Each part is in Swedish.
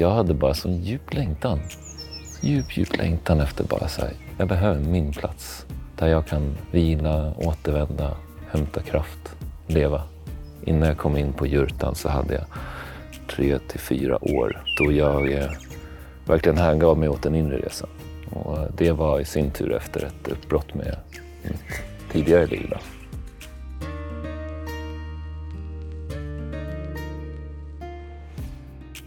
jag hade bara sån djup längtan. Djup, djup längtan efter bara så här, jag behöver min plats. Där jag kan vila, återvända, hämta kraft, leva. Innan jag kom in på jurtan så hade jag tre till fyra år då jag eh, verkligen hängav mig åt den inre resan. Och det var i sin tur efter ett uppbrott med mitt tidigare liv. Då.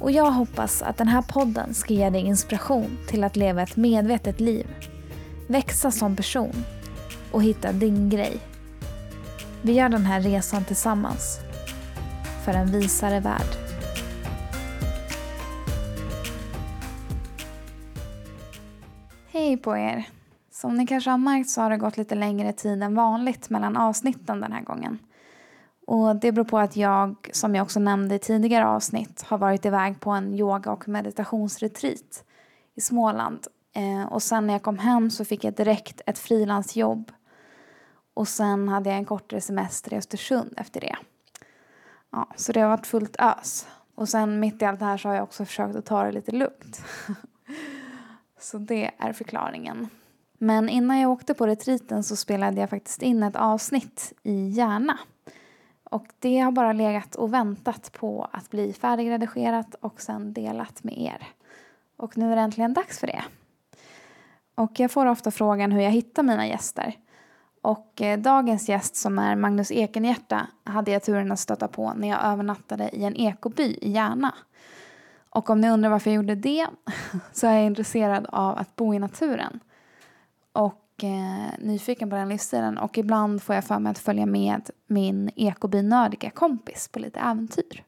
och jag hoppas att den här podden ska ge dig inspiration till att leva ett medvetet liv, växa som person och hitta din grej. Vi gör den här resan tillsammans för en visare värld. Hej på er! Som ni kanske har märkt så har det gått lite längre tid än vanligt mellan avsnitten den här gången. Och det beror på att jag, som jag också nämnde i tidigare avsnitt, har varit iväg på en yoga och meditationsretreat i Småland. Eh, och sen när jag kom hem så fick jag direkt ett frilansjobb. Och sen hade jag en kortare semester i Östersund efter det. Ja, så det har varit fullt ös. Och sen mitt i allt det här så har jag också försökt att ta det lite lugnt. så det är förklaringen. Men innan jag åkte på retreaten så spelade jag faktiskt in ett avsnitt i Järna och det har bara legat och väntat på att bli färdigredigerat och sen delat med er. Och nu är det äntligen dags för det. Och jag får ofta frågan hur jag hittar mina gäster. Och eh, dagens gäst som är Magnus Ekenhjärta hade jag turen att stöta på när jag övernattade i en ekoby i Järna. Och om ni undrar varför jag gjorde det så är jag intresserad av att bo i naturen. Och och eh, nyfiken på den livsstilen och ibland får jag för mig att följa med min ekobinördiga kompis på lite äventyr.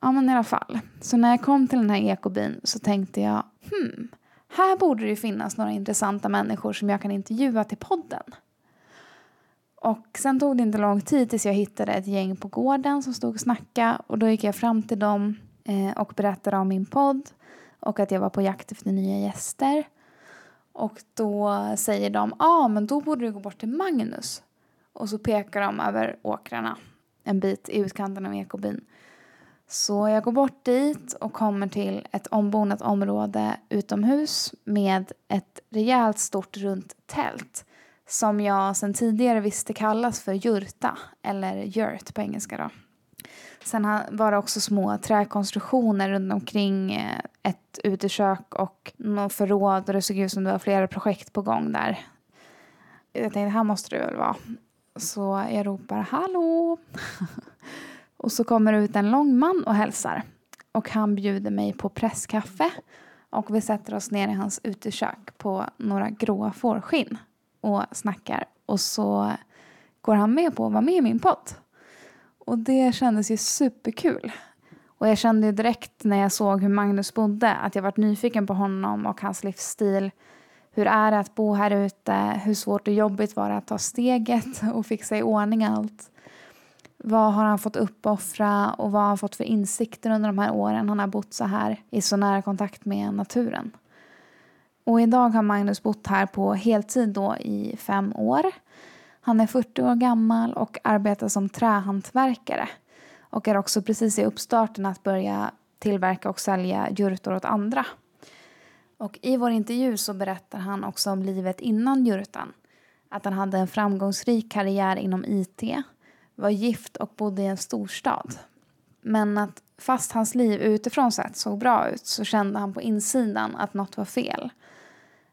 Ja men i alla fall. Så när jag kom till den här ekobin så tänkte jag hmm, här borde det ju finnas några intressanta människor som jag kan intervjua till podden. Och sen tog det inte lång tid tills jag hittade ett gäng på gården som stod och snackade och då gick jag fram till dem eh, och berättade om min podd och att jag var på jakt efter nya gäster. Och då säger de, ja ah, men då borde du gå bort till Magnus. Och så pekar de över åkrarna en bit i utkanten av ekobyn. Så jag går bort dit och kommer till ett ombonat område utomhus med ett rejält stort runt tält som jag sedan tidigare visste kallas för jurta, eller yurt på engelska. Då. Sen var det också små träkonstruktioner runt omkring eh, ett utekök och något förråd och det såg ut som det var flera projekt på gång där. Jag tänkte, här måste det väl vara. Så jag ropar hallå. och så kommer det ut en lång man och hälsar. Och han bjuder mig på presskaffe. Och vi sätter oss ner i hans utekök på några gråa fårskinn och snackar. Och så går han med på att vara med i min podd. Och det kändes ju superkul. Och jag kände ju direkt när jag såg hur Magnus bodde att jag varit nyfiken på honom och hans livsstil. Hur är det att bo här ute? Hur svårt och jobbigt var det att ta steget och fixa i ordning allt? Vad har han fått uppoffra och vad har han fått för insikter under de här åren han har bott så här i så nära kontakt med naturen? Och idag har Magnus bott här på heltid då i fem år. Han är 40 år gammal och arbetar som trähantverkare och är också precis i uppstarten att börja tillverka och sälja jurtor åt andra. Och I vår intervju så berättar han också om livet innan jurtan. Att han hade en framgångsrik karriär inom IT, var gift och bodde i en storstad. Men att fast hans liv utifrån sett såg bra ut så kände han på insidan att något var fel.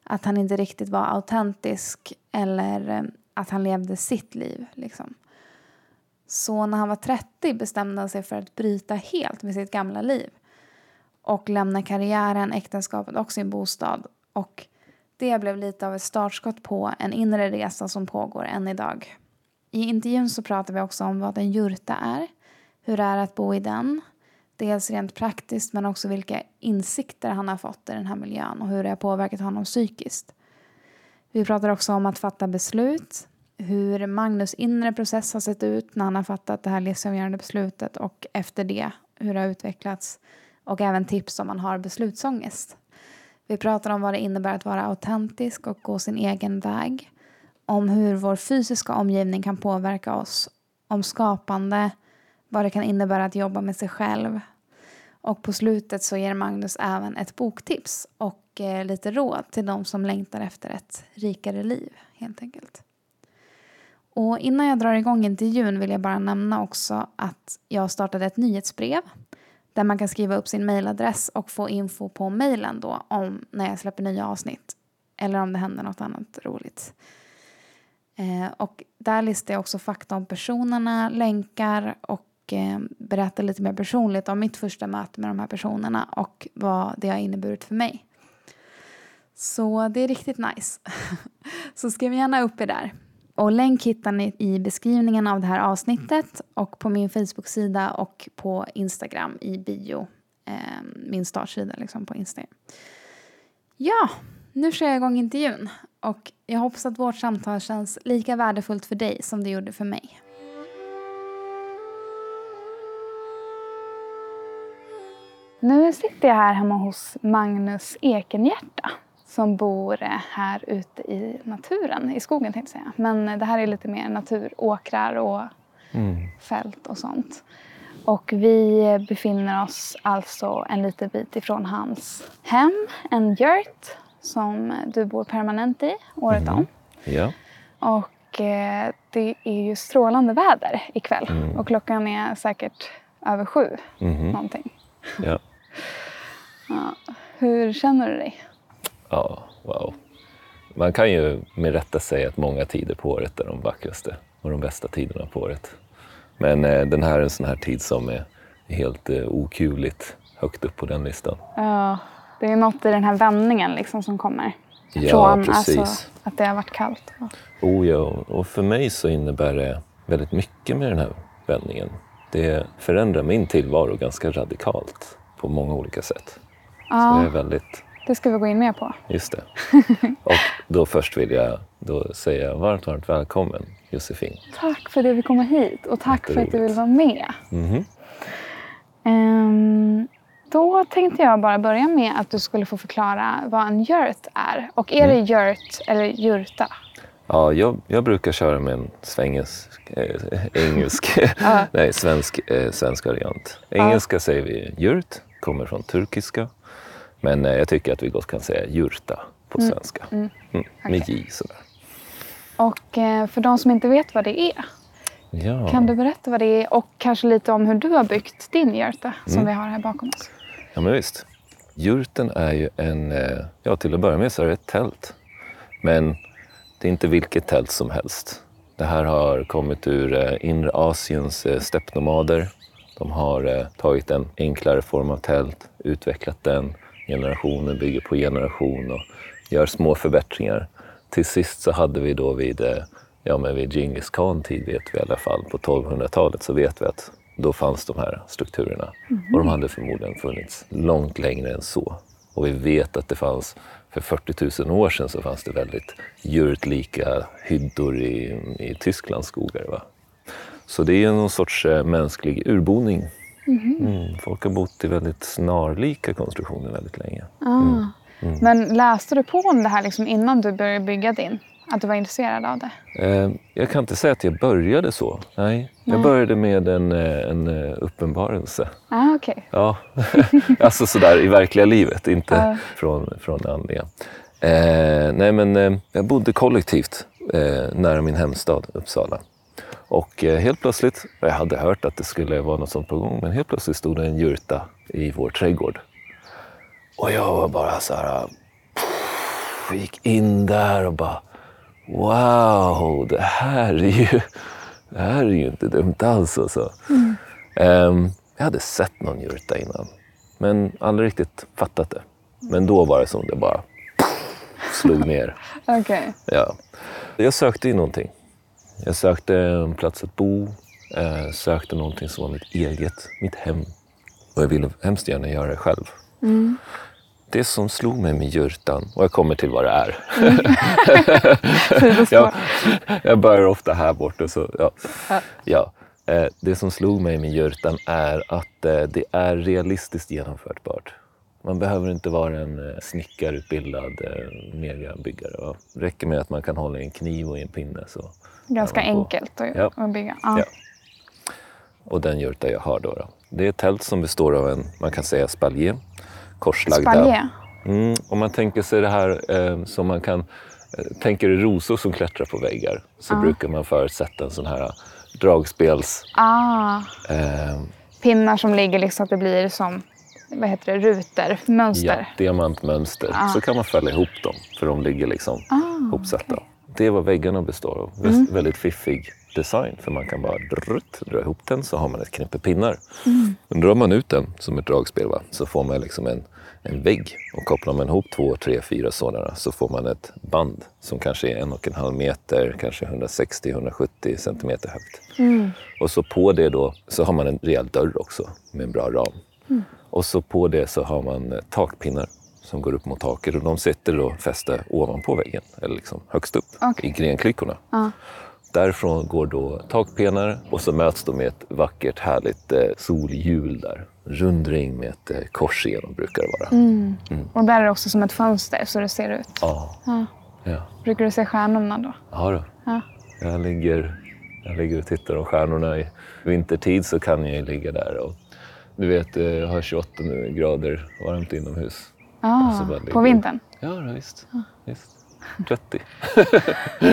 Att han inte riktigt var autentisk eller eh, att han levde sitt liv. Liksom. Så när han var 30 bestämde han sig för att bryta helt med sitt gamla liv och lämna karriären, äktenskapet och sin bostad. Och det blev lite av ett startskott på en inre resa som pågår än idag. I intervjun så pratar vi också om vad en jurta är, hur det är att bo i den, Dels rent praktiskt men också vilka insikter han har fått i den här miljön och hur det har påverkat honom psykiskt. Vi pratar också om att fatta beslut, hur Magnus inre process har sett ut när han har fattat det här livsavgörande beslutet och efter det hur det har utvecklats och även tips om man har beslutsångest. Vi pratar om vad det innebär att vara autentisk och gå sin egen väg. Om hur vår fysiska omgivning kan påverka oss. Om skapande, vad det kan innebära att jobba med sig själv. Och på slutet så ger Magnus även ett boktips och eh, lite råd till de som längtar efter ett rikare liv, helt enkelt. Och innan jag drar igång intervjun vill jag bara nämna också att jag startade ett nyhetsbrev där man kan skriva upp sin mailadress och få info på mailen då om när jag släpper nya avsnitt eller om det händer något annat roligt. Eh, och där listar jag också fakta om personerna, länkar och eh, berättar lite mer personligt om mitt första möte med de här personerna och vad det har inneburit för mig. Så det är riktigt nice. Så skriv gärna upp er där. Och länk hittar ni i beskrivningen av det här avsnittet och på min Facebook-sida och på Instagram i bio. Eh, min startsida liksom på Instagram. Ja, nu kör jag igång intervjun och jag hoppas att vårt samtal känns lika värdefullt för dig som det gjorde för mig. Nu sitter jag här hemma hos Magnus Ekenhjärta som bor här ute i naturen, i skogen tänkte jag säga. Men det här är lite mer naturåkrar och mm. fält och sånt. Och vi befinner oss alltså en liten bit ifrån hans hem, en yurt som du bor permanent i året mm. om. Ja. Och eh, det är ju strålande väder ikväll mm. och klockan är säkert över sju mm. någonting. Ja. ja. Hur känner du dig? Ja, wow. Man kan ju med rätta säga att många tider på året är de vackraste och de bästa tiderna på året. Men eh, den här är en sån här tid som är helt eh, okuvligt högt upp på den listan. Ja, det är något i den här vändningen liksom som kommer. Ja, Från, precis. Alltså, att det har varit kallt. Oh ja, och för mig så innebär det väldigt mycket med den här vändningen. Det förändrar min tillvaro ganska radikalt på många olika sätt. Ja. Så det är väldigt det ska vi gå in mer på. Just det. Och då först vill jag då säga varmt, varmt välkommen Josefin. Tack för att du vill komma hit och tack för att du vill vara med. Mm um, då tänkte jag bara börja med att du skulle få förklara vad en yurt är. Och är mm. det yurt eller jurta? Ja, jag, jag brukar köra med en svengelsk, äh, engelsk, nej svensk, äh, svensk variant. Engelska uh. säger vi jurt, kommer från turkiska. Men eh, jag tycker att vi gott kan säga jurta på mm. svenska. Mm. Mm. Med okay. J sådär. Och eh, för de som inte vet vad det är, ja. kan du berätta vad det är och kanske lite om hur du har byggt din jurta som mm. vi har här bakom oss? Ja men visst. Jurten är ju en, eh, ja till att börja med så är det ett tält. Men det är inte vilket tält som helst. Det här har kommit ur inre Asiens steppnomader. De har tagit en enklare form av tält, utvecklat den generationer bygger på generation och gör små förbättringar. Till sist så hade vi då vid, eh, ja men vid Djingis khan tid vet vi i alla fall, på 1200-talet så vet vi att då fanns de här strukturerna. Mm. Och de hade förmodligen funnits långt längre än så. Och vi vet att det fanns, för 40 000 år sedan så fanns det väldigt djurlika hyddor i, i Tysklands skogar. Va? Så det är någon sorts eh, mänsklig urboning Mm. Mm. Folk har bott i väldigt snarlika konstruktioner väldigt länge. Ah. Mm. mm. Men läste du på om det här liksom innan du började bygga din? Att du var intresserad av det? Eh, jag kan inte säga att jag började så. Nej, jag Nej. började med en, eh, en eh, uppenbarelse. Ah, okay. Ja, alltså sådär i verkliga livet, inte uh. från, från andliga. Eh, nej, men eh, jag bodde kollektivt eh, nära min hemstad Uppsala. Och eh, helt plötsligt, jag hade hört att det skulle vara något sånt på gång, men helt plötsligt stod det en jurta i vår trädgård. Och jag var bara så här, pff, gick in där och bara wow, det här är ju, det här är ju inte dumt alls. Alltså. Mm. Um, jag hade sett någon jurta innan, men aldrig riktigt fattat det. Men då var det som det bara slog ner. okay. ja. Jag sökte ju någonting. Jag sökte en plats att bo, eh, sökte någonting som var mitt eget, mitt hem. Och jag vill hemskt gärna göra det själv. Mm. Det som slog mig med jurtan, och jag kommer till vad det är. Sidospår. jag, jag börjar ofta här borta. Så, ja. Ja. Ja. Eh, Det som slog mig med jurtan är att eh, det är realistiskt genomförbart. Man behöver inte vara en snickarutbildad megabyggare. Det räcker med att man kan hålla i en kniv och i en pinne. Så Ganska enkelt att, Ja. att bygga. Ja. Ja. Och den jurta jag har då, då. Det är ett tält som består av en, man kan säga spaljer. Korslagda. Spalje. Mm, om man tänker sig det här eh, som man kan... Eh, tänker rosor som klättrar på väggar så brukar man förutsätta en sån här dragspels... Ah, Eh, pinnar som ligger liksom att det blir som vad heter det, rutor, ja, mönster. diamantmönster. Ah. Så kan man fälla ihop dem för de ligger liksom Ah, ihopsatta. Det är vad väggarna består av. Mm. Väldigt fiffig design för man kan bara drutt, dra ihop den så har man ett knippe pinnar. Mm. Men drar man ut den som ett dragspel va, så får man liksom en, en vägg och kopplar man ihop två, tre, fyra sådana så får man ett band som kanske är en och en halv meter, kanske 160-170 centimeter högt. Mm. Och så på det då så har man en rejäl dörr också med en bra ram. Mm. Och så på det så har man eh, takpinnar som går upp mot taket och de sitter då fästa ovanpå väggen eller liksom högst upp Okej. i grenklyckorna. Ja. Därifrån går då takpelare och så möts de med ett vackert härligt eh, solhjul där. Rund ring med ett eh, kors igenom brukar det vara. Mm. Och där är det också som ett fönster så det ser ut. Ja. Ja. Ja. Brukar du se stjärnorna då? ja då. Ja. Jag ligger, jag ligger och tittar om stjärnorna. I vintertid så kan jag ju ligga där och du vet, eh, jag har 28 nu grader varmt inomhus. Ah, på vintern? Ja, visst. visst. 30.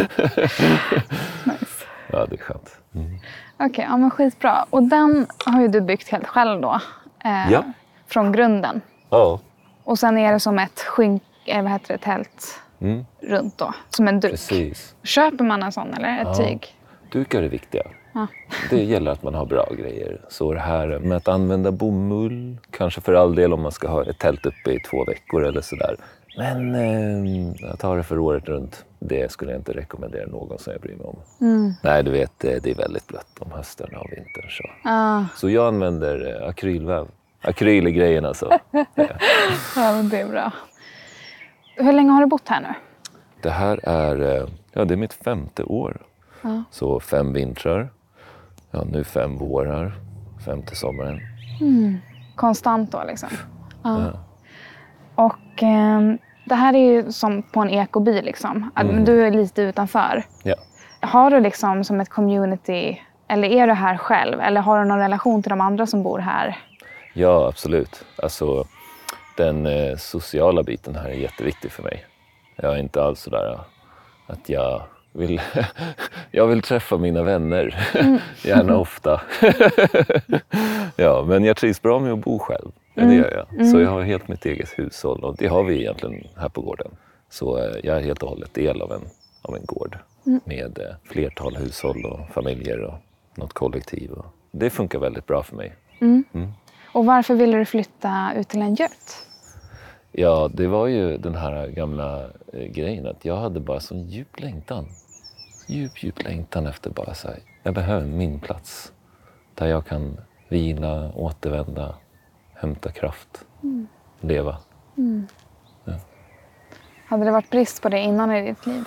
Nice. Ja, det är skönt. Mm. Okej, ja men skitbra. Och den har ju du byggt helt själv då? Eh, Ja. Från grunden. Ja. Och sen är det som ett skynk, eh, vad heter det, tält Mm, runt då. Som en duk. precis. Köper man en sån eller ett Ja. tyg? Dukar är viktiga. Ja. Det gäller att man har bra grejer. Så det här med att använda bomull, kanske för all del om man ska ha ett tält uppe i två veckor eller sådär. Men eh, att ha det för året runt, det skulle jag inte rekommendera någon som jag bryr mig om. Mm. Nej, du vet, eh, det är väldigt blött om hösten och vintern. Så, Ah, så jag använder eh, akrylväv. Akryl är grejen alltså. ja, men det är bra. Hur länge har du bott här nu? Det här är, eh, ja, det är mitt femte år. Ja. Så fem vintrar, ja, nu fem vårar, femte sommaren. Konstant då liksom? Ja. Ja. Och ehm, det här är ju som på en ekoby liksom. Mm. Du är lite utanför. Ja. Har du liksom som ett community, eller är du här själv? Eller har du någon relation till de andra som bor här? ja, absolut. Alltså, den eh, sociala biten här är jätteviktig för mig. Jag är inte alls sådär eh, att jag vill, jag vill träffa mina vänner, gärna ofta. ja, men jag trivs bra med att bo själv. Ja, det gör jag. Så jag har helt mitt eget hushåll och det har vi egentligen här på gården. Så eh, jag är helt och hållet del av en, av en gård med eh, flertal hushåll och familjer och något kollektiv. Det funkar väldigt bra för mig. Och varför ville du flytta ut till en yurt? Ja, det var ju den här gamla eh, grejen att jag hade bara sån djup längtan. Djup, djup längtan efter bara så här, jag behöver min plats. Där jag kan vila, återvända, hämta kraft, leva. Hade det varit brist på det innan i ditt liv?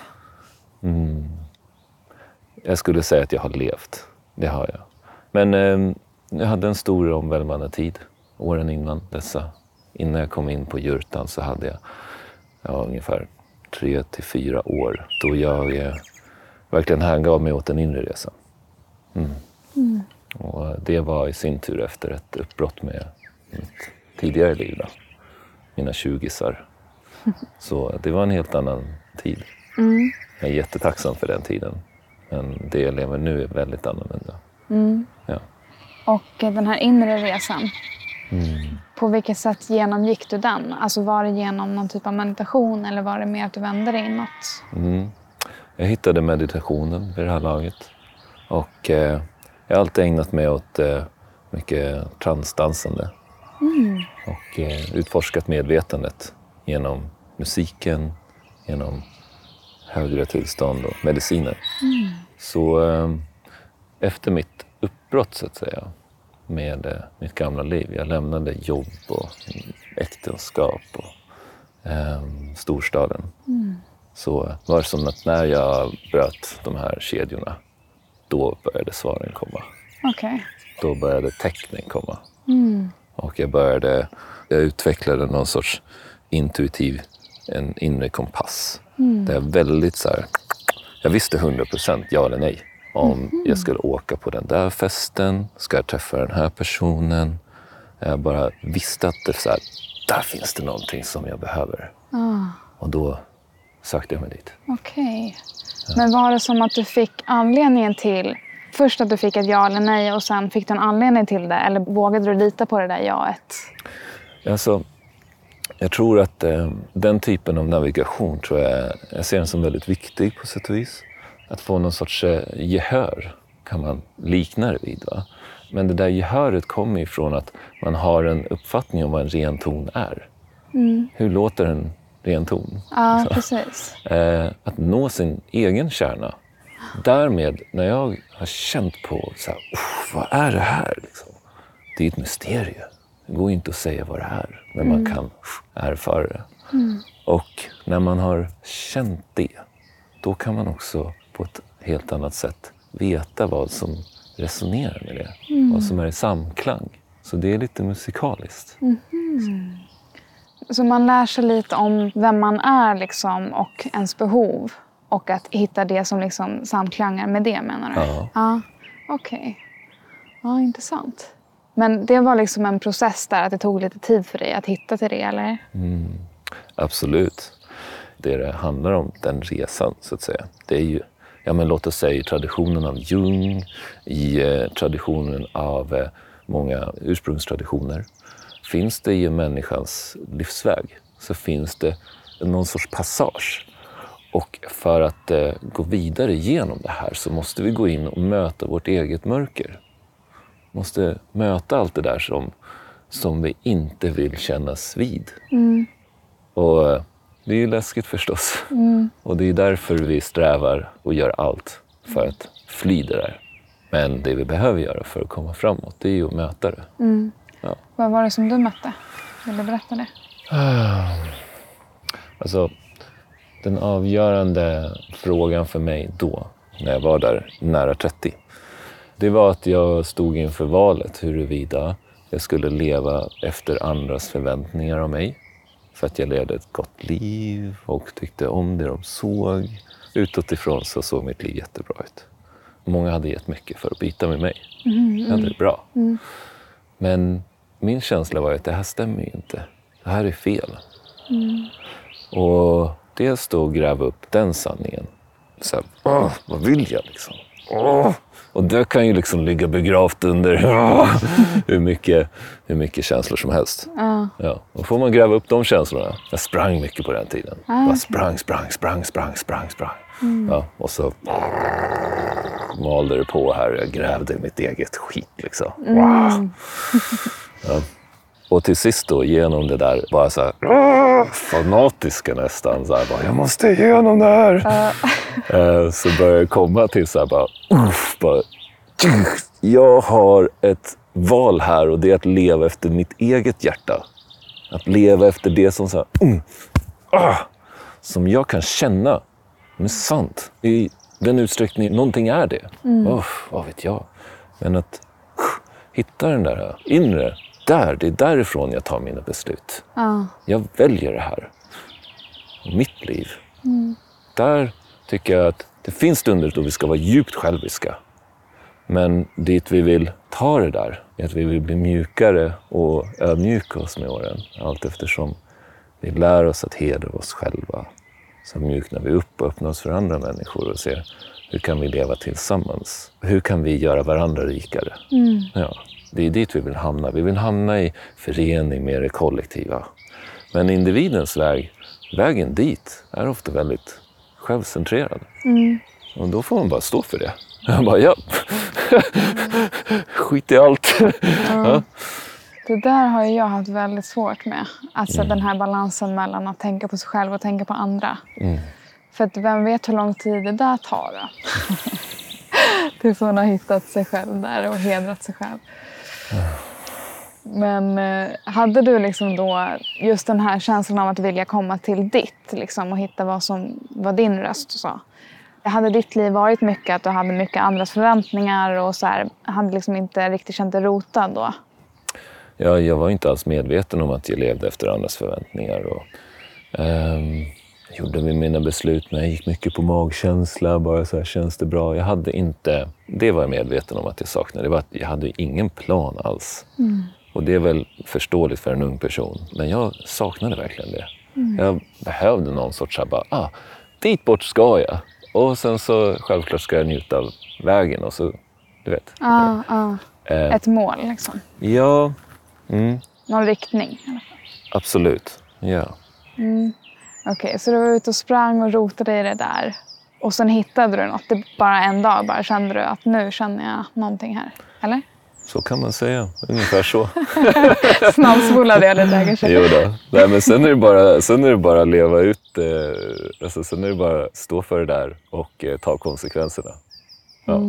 Mm. Jag skulle säga att jag har levt. Det har jag. Men eh, jag hade en stor omvälvande tid åren innan dessa. Innan jag kom in på jurtan så hade jag ja, ungefär tre till fyra år då jag eh, verkligen hängav mig åt en inre resa. Mm. Och eh, det var i sin tur efter ett uppbrott med mitt tidigare liv. Då. Mina tjugisar. Så det var en helt annan tid. Jag är jättetacksam för den tiden. Men det jag lever nu är väldigt annorlunda. Ja. Och eh, den här inre resan, Mm. på vilket sätt genomgick du den? Alltså var det genom någon typ av meditation eller var det mer att du vände dig inåt? Mm. Jag hittade meditationen vid det här laget. Och eh, jag har alltid ägnat mig åt eh, mycket transdansande. Och eh, utforskat medvetandet genom musiken, genom högre tillstånd och mediciner. Så eh, efter mitt uppbrott så att säga med eh, mitt gamla liv. Jag lämnade jobb och äktenskap och eh, storstaden. Så var det som att när jag bröt de här kedjorna, då började svaren komma. Okej. Då började tecknen komma. Och jag började, jag utvecklade någon sorts intuitiv, en inre kompass. Där jag väldigt så här, jag visste 100 procent ja eller nej. Om jag skulle åka på den där festen, ska jag träffa den här personen? Jag bara visste att det så här, där finns det någonting som jag behöver. Och då sökte jag mig dit. Okej. Men var det som att du fick anledningen till... Först att du fick ett ja eller nej och sen fick du en anledning till det? Eller vågade du lita på det där jaet? Alltså, jag tror att eh, den typen av navigation tror jag, jag ser den som väldigt viktig på sätt och vis. Att få någon sorts eh, gehör kan man likna det vid. Va? Men det där gehöret kommer ifrån att man har en uppfattning om vad en ren ton är. Hur låter en ren ton? Ja, precis. Eh, att nå sin egen kärna. Därmed, när jag har känt på så här, "Uff, vad är det här? Liksom? Det är ett mysterium. Det går inte att säga vad det är, men man kan erfara det. Och när man har känt det, då kan man också på ett helt annat sätt veta vad som resonerar med det. Vad som är i samklang. Så det är lite musikaliskt. Så man lär sig lite om vem man är liksom, och ens behov. Och att hitta det som liksom samklangar med det menar du? Ja. ja Okej. Ja, intressant. Men det var liksom en process där, att det tog lite tid för dig att hitta till det, eller? Absolut. Det det handlar om, den resan så att säga, det är ju, ja men låt oss säga i traditionen av Jung, i eh, traditionen av eh, många ursprungstraditioner. Finns det i människans livsväg så finns det någon sorts passage. Och för att eh, gå vidare genom det här så måste vi gå in och möta vårt eget mörker. Måste möta allt det där som, som vi inte vill kännas vid. Och eh, det är ju läskigt förstås. Och det är därför vi strävar och gör allt för att fly det där. Men det vi behöver göra för att komma framåt, det är ju att möta det. Vad var det som du mötte? Vill du berätta det? Alltså, den avgörande frågan för mig då, när jag var där nära 30, det var att jag stod inför valet huruvida jag skulle leva efter andras förväntningar av mig. För att jag levde ett gott liv och tyckte om det de såg. Utåt ifrån så såg mitt liv jättebra ut. Många hade gett mycket för att byta med mig. Jag hade det bra. Men min känsla var att det här stämmer ju inte. Det här är fel. Och dels då gräva upp den sanningen. Så här, Åh, vad vill jag liksom? Åh! Och det kan ju liksom ligga begravt under åh, hur, mycket, hur mycket känslor som helst. Ja. Och får man gräva upp de känslorna. Jag sprang mycket på den tiden. Bara sprang, sprang, sprang, sprang, sprang, sprang. Ja, och så malde det på här. Jag grävde mitt eget skit liksom. Wow. Ja. Och till sist då genom det där, bara så här, "Åh!" fanatiska nästan. Så här, bara, jag måste igenom det här. Eh, så börjar jag komma till så här, bara, uff, bara, jag har ett val här och det är att leva efter mitt eget hjärta. Att leva efter det som, så här, mm, ah, som jag kan känna. Men är sant. I den utsträckning någonting är det. Uff, vad vet jag. Men att hitta den där inre, där, det är därifrån jag tar mina beslut. Ja. Jag väljer det här. Mitt liv. Där tycker jag att det finns stunder då vi ska vara djupt själviska. Men dit vi vill ta det där är att vi vill bli mjukare och ödmjuka oss med åren. Allt eftersom vi lär oss att hedra oss själva. Så mjuknar vi upp och öppnar oss för andra människor och ser hur kan vi leva tillsammans? Hur kan vi göra varandra rikare? Ja, det är dit vi vill hamna. Vi vill hamna i förening med det kollektiva. Men individens väg, vägen dit, är ofta väldigt självcentrerad. Och då får man bara stå för det. Jag bara, ja. Skit i allt. ja. Det där har jag haft väldigt svårt med. Alltså den här balansen mellan att tänka på sig själv och tänka på andra. För att vem vet hur lång tid det där tar då? Tills man har hittat sig själv där och hedrat sig själv. Men eh, hade du liksom då just den här känslan av att vilja komma till ditt liksom, och hitta vad som var din röst? Så. Hade ditt liv varit mycket att du hade mycket andras förväntningar och så här, hade liksom inte riktigt känt dig rotad då? Ja, jag var inte alls medveten om att jag levde efter andras förväntningar. Och, um gjorde mina beslut, men jag gick mycket på magkänsla. Bara så här, känns det bra? Jag hade inte... Det var jag medveten om att jag saknade. Det var att jag hade ingen plan alls. Och det är väl förståeligt för en ung person. Men jag saknade verkligen det. Jag behövde någon sorts så här, bara, ah, dit bort ska jag. Och sen så självklart ska jag njuta av vägen och så, du vet. Ja, ja. Eh, Ett mål liksom. ja, mm, Någon riktning. absolut. Ja. Okej, så du var ute och sprang och rotade i det där. Och sen hittade du något. Det bara en dag bara kände du att nu känner jag någonting här. Eller? Så kan man säga. Ungefär så. Snabbspolade jag lite kanske. Jo då. Nej, men sen är det bara, sen är det bara att leva ut. Eh, alltså, sen är det bara att stå för det där och eh, ta konsekvenserna. Ja.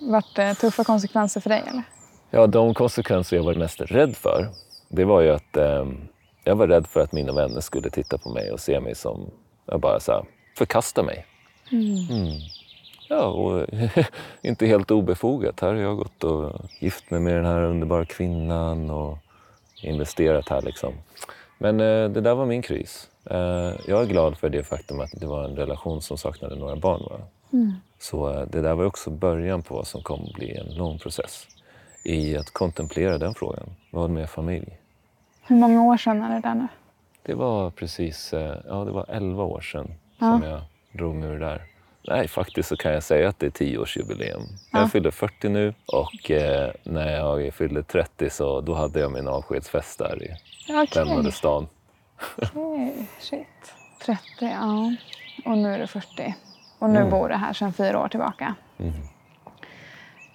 Vart det tuffa konsekvenser för dig eller? ja, de konsekvenser jag var mest rädd för, det var ju att eh, jag var rädd för att mina vänner skulle titta på mig och se mig som, jag bara så här, förkasta mig. Mm. Ja, och inte helt obefogat. Här har jag gått och gift mig med den här underbara kvinnan och investerat här liksom. Men eh, det där var min kris. Eh, jag är glad för det faktum att det var en relation som saknade några barn. Va? Så eh, det där var också början på vad som kommer att bli en lång process i att kontemplera den frågan. Vad med familj? Hur många år sedan är det där nu? Det var precis eh, ja, det var 11 år sedan som jag drog mig ur där. Nej, faktiskt så kan jag säga att det är tioårsjubileum. Jag fyller 40 nu och eh, när jag fyllde 30 så då hade jag min avskedsfest där i Okej, lämnade stan. okej, shit. 30, ja. Och nu är du 40. Och nu bor du här sedan fyra år tillbaka.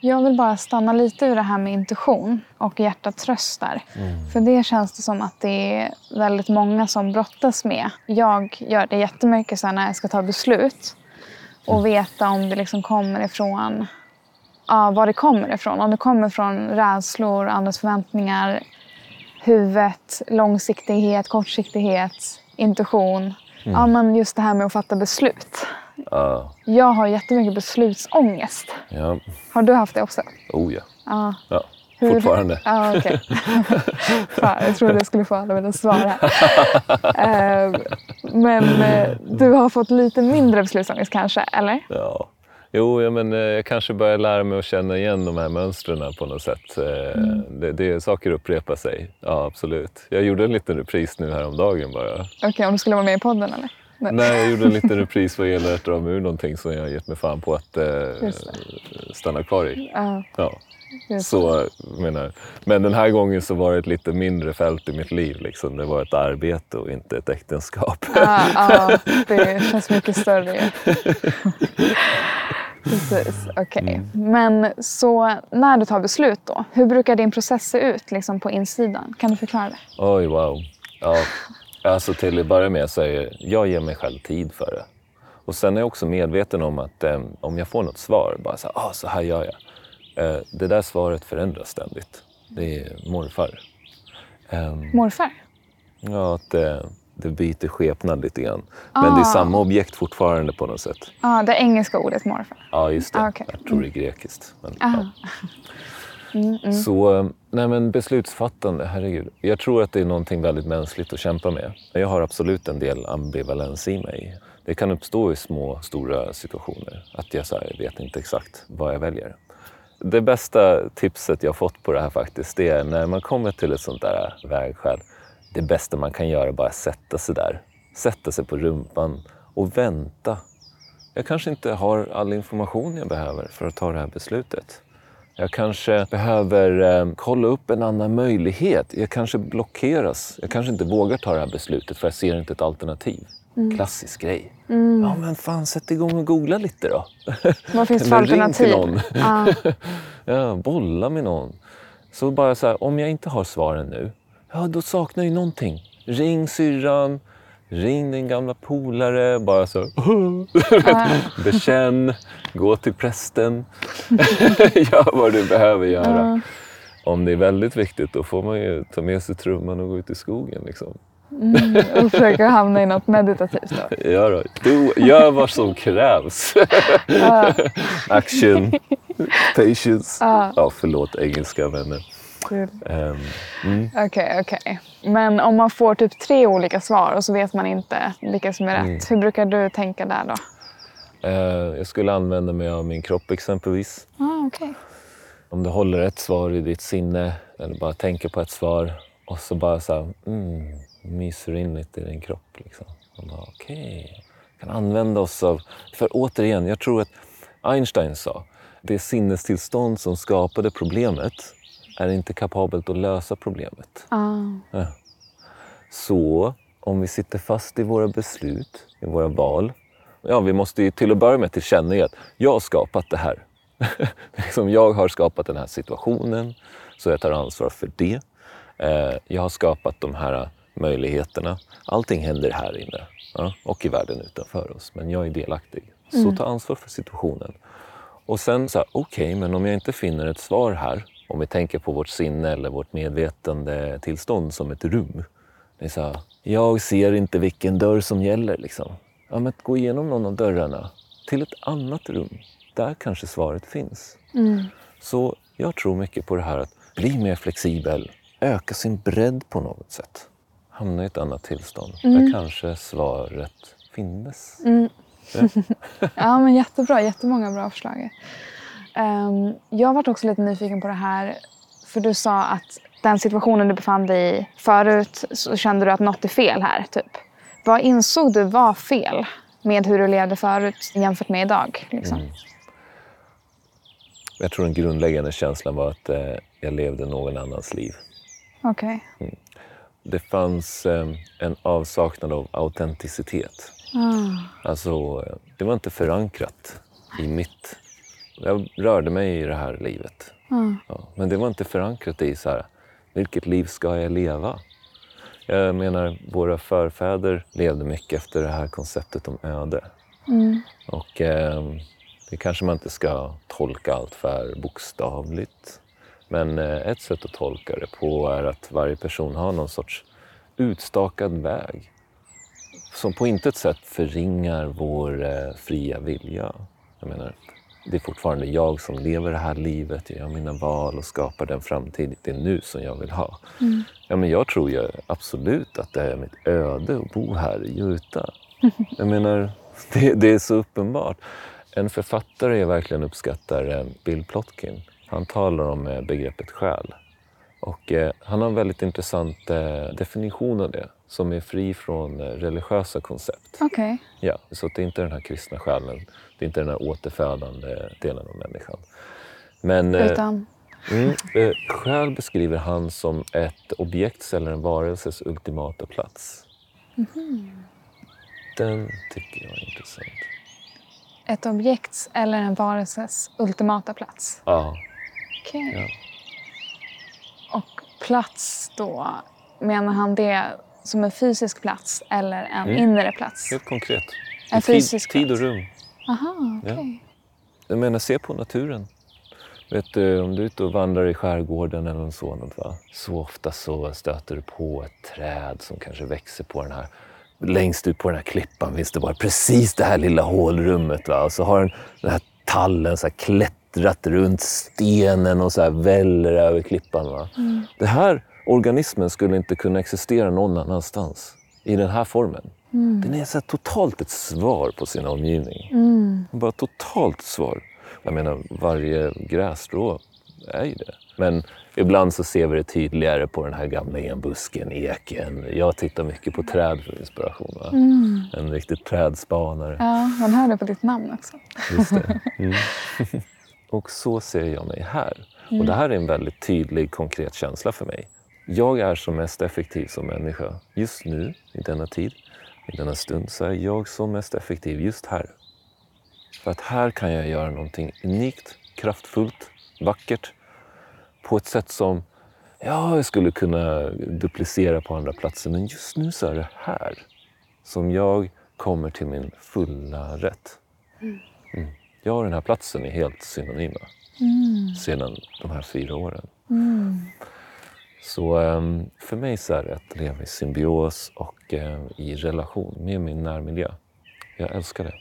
Jag vill bara stanna lite vid det här med intuition och hjärtat tröstar. För det känns det som att det är väldigt många som brottas med. Jag gör det jättemycket så när jag ska ta beslut och veta om det liksom kommer ifrån ja, var det kommer ifrån. Om det kommer från rädslor, andras förväntningar, huvudet, långsiktighet, kortsiktighet, intuition. Ja, men just det här med att fatta beslut. Ja, Jag har jättemycket beslutsångest. ja, Har du haft det också? oh ja. Ja. ja. Hur- Fortfarande. Ja, okej. Fan, jag trodde jag skulle få alla mina svar här. Eh, Men eh, du har fått lite mindre beslutsångest kanske, eller? Ja. Jo, ja, men eh, jag kanske börjar lära mig att känna igen de här mönstren på något sätt. Eh, Det, det, saker upprepar sig. Ja, absolut. Jag gjorde en liten repris nu häromdagen bara. Okej, om du skulle vara med i podden eller? Nej. Nej, jag gjorde en liten repris vad gäller att dra mig ur någonting som jag gett mig fan på att eh, stanna kvar i. Ja, Ja. Så, menar, men den här gången så var det ett lite mindre fält i mitt liv. Liksom. Det var ett arbete och inte ett äktenskap. Ja, ja, det känns mycket större. Precis, okej. Men så när du tar beslut då, hur brukar din process se ut liksom, på insidan? Kan du förklara det? Oj, wow. Ja, alltså till att börja med så är jag, jag ger mig själv tid för det. Och sen är jag också medveten om att eh, om jag får något svar, bara så här, ah, så här gör jag. Eh, det där svaret förändras ständigt. Det är morfar. Ehm, Morfar? ja, att det, det byter skepnad lite grann. Men det är samma objekt fortfarande på något sätt. Ja, det engelska ordet morfar. Ja, just det. Ah, okej. Jag tror det är grekiskt. Men, ja. Så, eh, nej men beslutsfattande, herregud. Jag tror att det är någonting väldigt mänskligt att kämpa med. Jag har absolut en del ambivalens i mig. Det kan uppstå i små, stora situationer. Att jag så här, vet inte exakt vad jag väljer. Det bästa tipset jag fått på det här faktiskt, det är när man kommer till ett sånt där vägskäl. Det bästa man kan göra är bara sätta sig där. Sätta sig på rumpan och vänta. Jag kanske inte har all information jag behöver för att ta det här beslutet. Jag kanske behöver eh, kolla upp en annan möjlighet. Jag kanske blockeras. Jag kanske inte vågar ta det här beslutet för jag ser inte ett alternativ. Klassisk grej. Ja, men fan, sätt igång och googla lite då. Vad finns det för Eller ring alternativ? till någon. Ja. ja, bolla med någon. Så bara så här, om jag inte har svaren nu, ja då saknar jag ju någonting. Ring syrran, ring din gamla polare, bara så bekänn, gå till prästen, gör vad du behöver göra. om det är väldigt viktigt då får man ju ta med sig trumman och gå ut i skogen. Liksom. Mm, och försöka hamna i något meditativt då. Ja, då. Du, gör vad som krävs. Action, patience. Ja. Ja, förlåt engelska men... Kul. ehm, mm. Okej, okej. Men om man får typ tre olika svar och så vet man inte vilka som är rätt. Mm. Hur brukar du tänka där då? Eh, jag skulle använda mig av min kropp exempelvis. Ah, okej. Om du håller ett svar i ditt sinne eller bara tänker på ett svar och så bara så här, mm, myser in lite i din kropp. Liksom. Okej, kan använda oss av... För återigen, jag tror att Einstein sa det sinnestillstånd som skapade problemet är inte kapabelt att lösa problemet. Ah. Så om vi sitter fast i våra beslut, i våra val. Ja, vi måste ju till att börja med tillkänna att jag har skapat det här. liksom jag har skapat den här situationen, så jag tar ansvar för det. Eh, jag har skapat de här möjligheterna. Allting händer här inne ja, och i världen utanför oss, men jag är delaktig. Så ta ansvar för situationen. Och sen så här, okej, men om jag inte finner ett svar här, om vi tänker på vårt sinne eller vårt medvetande tillstånd som ett rum. Det är så här, jag ser inte vilken dörr som gäller. Liksom. Ja, men gå igenom någon av dörrarna till ett annat rum. Där kanske svaret finns. Mm. Så jag tror mycket på det här att bli mer flexibel, öka sin bredd på något sätt. Hamna i ett annat tillstånd där kanske svaret finnes. Mm. Ja. Ja, men jättebra. Jättemånga bra förslag. Um, jag varit också lite nyfiken på det här. För du sa att den situationen du befann dig i förut så kände du att något är fel här. Typ. Vad insåg du var fel med hur du levde förut jämfört med idag? Liksom? Mm. Jag tror den grundläggande känslan var att eh, jag levde någon annans liv. Okej. Det fanns eh, en avsaknad av autenticitet. Ah. Alltså, eh, det var inte förankrat i mitt... Jag rörde mig i det här livet. Ah. Ja, men det var inte förankrat i så här, vilket liv ska jag leva? Jag menar, våra förfäder levde mycket efter det här konceptet om öde. Mm. Och eh, det kanske man inte ska tolka allt för bokstavligt. Men eh, ett sätt att tolka det på är att varje person har någon sorts utstakad väg som på intet sätt förringar vår eh, fria vilja. Jag menar, det är fortfarande jag som lever det här livet, jag gör mina val och skapar den framtid, det nu som jag vill ha. Ja, men jag tror ju absolut att det är mitt öde att bo här i Utah. Jag menar, det, det är så uppenbart. En författare jag verkligen uppskattar är Bill Plotkin. Han talar om eh, begreppet själ. Och eh, han har en väldigt intressant eh, definition av det som är fri från eh, religiösa koncept. Okej. Ja, så att det är inte den här kristna själen, det är inte den här återfödande delen av människan. Men eh, Utan... mm, eh, själ beskriver han som ett objekts eller en varelses ultimata plats. Den tycker jag är intressant. Ett objekts eller en varelses ultimata plats. Ja, Okej. ja. Och plats då, menar han det som en fysisk plats eller en Mm. inre plats? helt konkret. En I fysisk tid, tid och plats. rum. Aha, okej. Jag menar, se på naturen. Vet du, om du är ute och vandrar i skärgården eller något sådant, va? så ofta så stöter du på ett träd som kanske växer på den här Längst ut på den här klippan finns det bara precis det här lilla hålrummet. Va? Och så har den, den här tallen så här klättrat runt stenen och så här väller över klippan. Va? Det här organismen skulle inte kunna existera någon annanstans i den här formen. Den är så totalt ett svar på sin omgivning. Mm. Bara totalt svar. Jag menar, varje grässtrå är ju det. Men ibland så ser vi det tydligare på den här gamla enbusken, eken. Jag tittar mycket på träd för inspiration. Va? En riktig trädspanare. Ja, man hör det på ditt namn också. Just det. Mm. Och så ser jag mig här. Och det här är en väldigt tydlig, konkret känsla för mig. Jag är som mest effektiv som människa just nu, i denna tid, i denna stund, så är jag som mest effektiv just här. För att här kan jag göra någonting unikt, kraftfullt, vackert på ett sätt som ja, jag skulle kunna duplicera på andra platser. Men just nu så är det här som jag kommer till min fulla rätt. Mm. Jag och den här platsen är helt synonyma sedan de här fyra åren. Så ehm, för mig så är det att leva i symbios och eh, i relation med min närmiljö. Jag älskar det.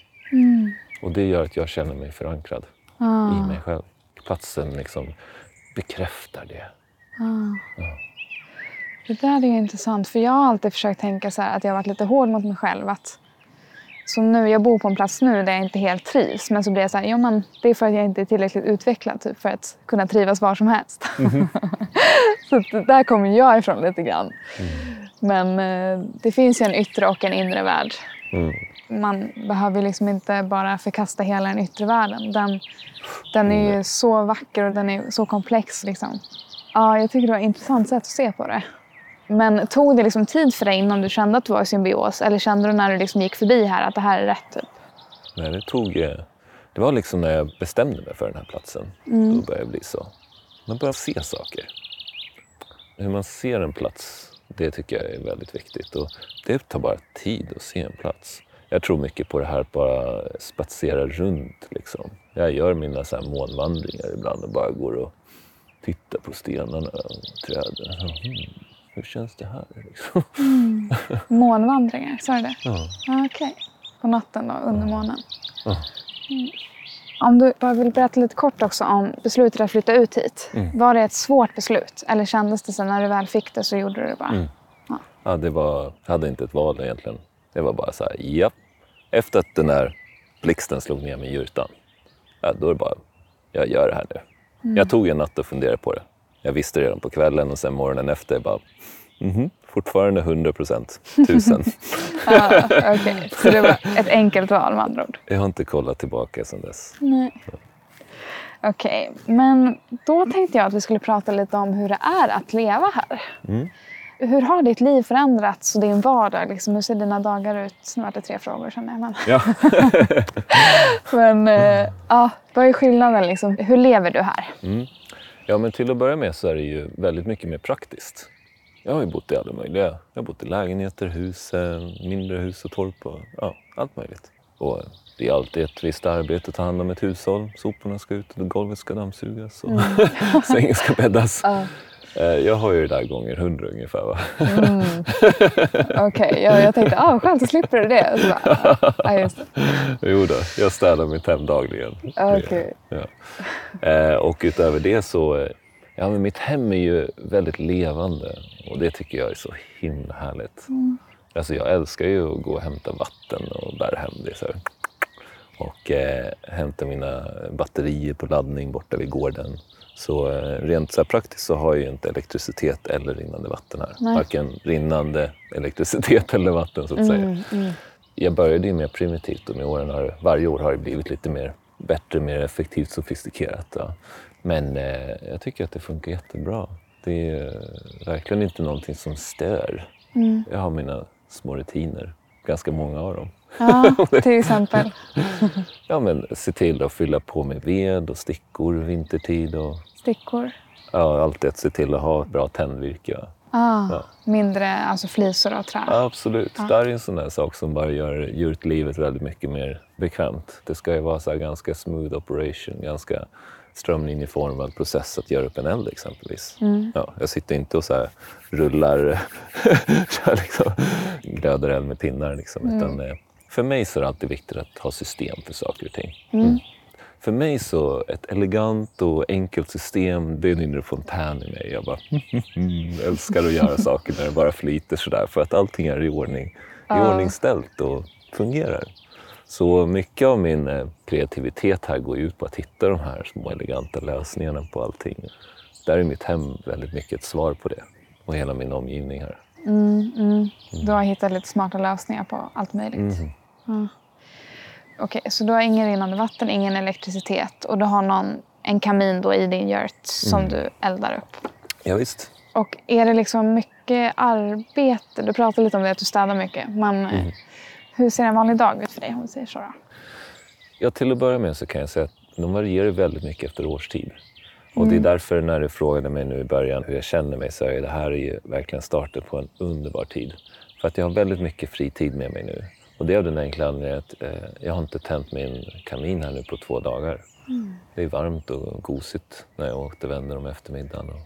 Och det gör att jag känner mig förankrad i mig själv. Platsen liksom bekräftar det. Det där är intressant för jag har alltid försökt tänka så här att jag har varit lite hård mot mig själv. Att, som nu, jag bor på en plats nu där jag inte helt trivs men så blir jag så här, ja men det är för att jag inte är tillräckligt utvecklad typ, för att kunna trivas var som helst. så att det där kommer jag ifrån lite grann. Men eh, det finns ju en yttre och en inre värld. Mm. Man behöver liksom inte bara förkasta hela den yttre världen. Den, den är ju så vacker och den är så komplex. Liksom. Ja, jag tycker det var ett intressant sätt att se på det. Men tog det liksom tid för dig innan du kände att du var i symbios? Eller kände du när du liksom gick förbi här att det här är rätt? Typ? Nej, det tog... eh, Det var liksom när jag bestämde mig för den här platsen. Då började det bli så. Man börjar se saker. Hur man ser en plats, det tycker jag är väldigt viktigt. Och det tar bara tid att se en plats. Jag tror mycket på det här att bara spatsera runt. Liksom. Jag gör mina så här månvandringar ibland och bara går och tittar på stenarna och träden. Hmm, hur känns det här? Liksom. Månvandringar, sa du det? Ja. Ja, Okej. På natten då, under månen. Ja. Mm. Om du bara vill berätta lite kort också om beslutet att flytta ut hit. Var det ett svårt beslut? Eller kändes det så när du väl fick det så gjorde du det bara? Ja, det var, jag hade inte ett val egentligen. Det var bara så här, ja. Efter att den där blixten slog ner med jurtan, ja, då är det bara, jag gör det här nu. Jag tog en natt och funderade på det. Jag visste redan på kvällen och sen morgonen efter bara, mhm, fortfarande 100 procent, tusen. Ja, okej. Så det var ett enkelt val med andra ord? jag har inte kollat tillbaka sedan dess. Nej. Okej, men då tänkte jag att vi skulle prata lite om hur det är att leva här. Hur har ditt liv förändrats och din vardag? Liksom, hur ser dina dagar ut? Nu var det tre frågor känner jag. Men, Ja. men eh, ja, vad är skillnaden? Liksom? Hur lever du här? Ja, men till att börja med så är det ju väldigt mycket mer praktiskt. Jag har ju bott i alla möjliga. Jag har bott i lägenheter, hus, mindre hus och torp och ja, allt möjligt. Och det är alltid ett visst arbete att ta hand om ett hushåll. Soporna ska ut och golvet ska dammsugas och sängen ska bäddas. Eh, Jag har ju det där gånger hundra ungefär. Va? Okej, jag, jag tänkte ah, skönt, så slipper du det. Så bara, ja, just det. Jo då, jag städar mitt hem dagligen. Okej. Ja. Eh, och utöver det så, eh, ja men mitt hem är ju väldigt levande och det tycker jag är så himla härligt. Alltså jag älskar ju att gå och hämta vatten och bära hem det så här. Och eh, hämta mina batterier på laddning borta vid gården. Så eh, rent så praktiskt så har jag ju inte elektricitet eller rinnande vatten här. Nej. Varken rinnande elektricitet eller vatten så att säga. Jag började ju mer primitivt och med åren har, varje år har det blivit lite mer bättre, mer effektivt, sofistikerat. Ja. Men eh, jag tycker att det funkar jättebra. Det är eh, verkligen inte någonting som stör. Jag har mina små rutiner, ganska många av dem. Ja, till exempel. Ja, men se till att fylla på med ved och stickor vintertid och Stickor. ja, alltid att se till att ha bra tändvirke. Ja. Ah, Ja. Mindre alltså flisor och trä. Absolut. Det är en sån där sak som bara gör djurlivet väldigt mycket mer bekvämt. Det ska ju vara så ganska smooth operation, ganska strömlinjeformad process att göra upp en eld exempelvis. Ja, jag sitter inte och så här rullar, liksom, glöder eld med pinnar. Liksom, utan, eh, för mig så är det alltid viktigt att ha system för saker och ting. Mm. För mig så ett elegant och enkelt system, det är en inre fontän i mig. Jag bara älskar att göra saker när det bara flyter sådär för att allting är i ordning, i ordningställt och fungerar. Så mycket av min eh, kreativitet här går ut på att hitta de här små eleganta lösningarna på allting. Där är mitt hem väldigt mycket ett svar på det och hela min omgivning här. Du har hittat lite smarta lösningar på allt möjligt. Mhm. Ja. Okej, så du har ingen rinnande vatten, ingen elektricitet och du har någon, en kamin då i din yurt som Mm. du eldar upp. Ja, visst. Och är det liksom mycket arbete? Du pratar lite om det, att du städar mycket. Men Mm. hur ser en vanlig dag ut för dig om vi säger så? Då? Ja, till att börja med så kan jag säga att de varierar väldigt mycket efter årstid. Och det är därför när du frågade mig nu i början hur jag känner mig så är det här är ju verkligen starten på en underbar tid. För att jag har väldigt mycket fritid med mig nu. Och det är av den enkla anledningen att eh, jag har inte tänt min kamin här nu på två dagar. Det är varmt och gosigt när jag återvänder om eftermiddagen. Och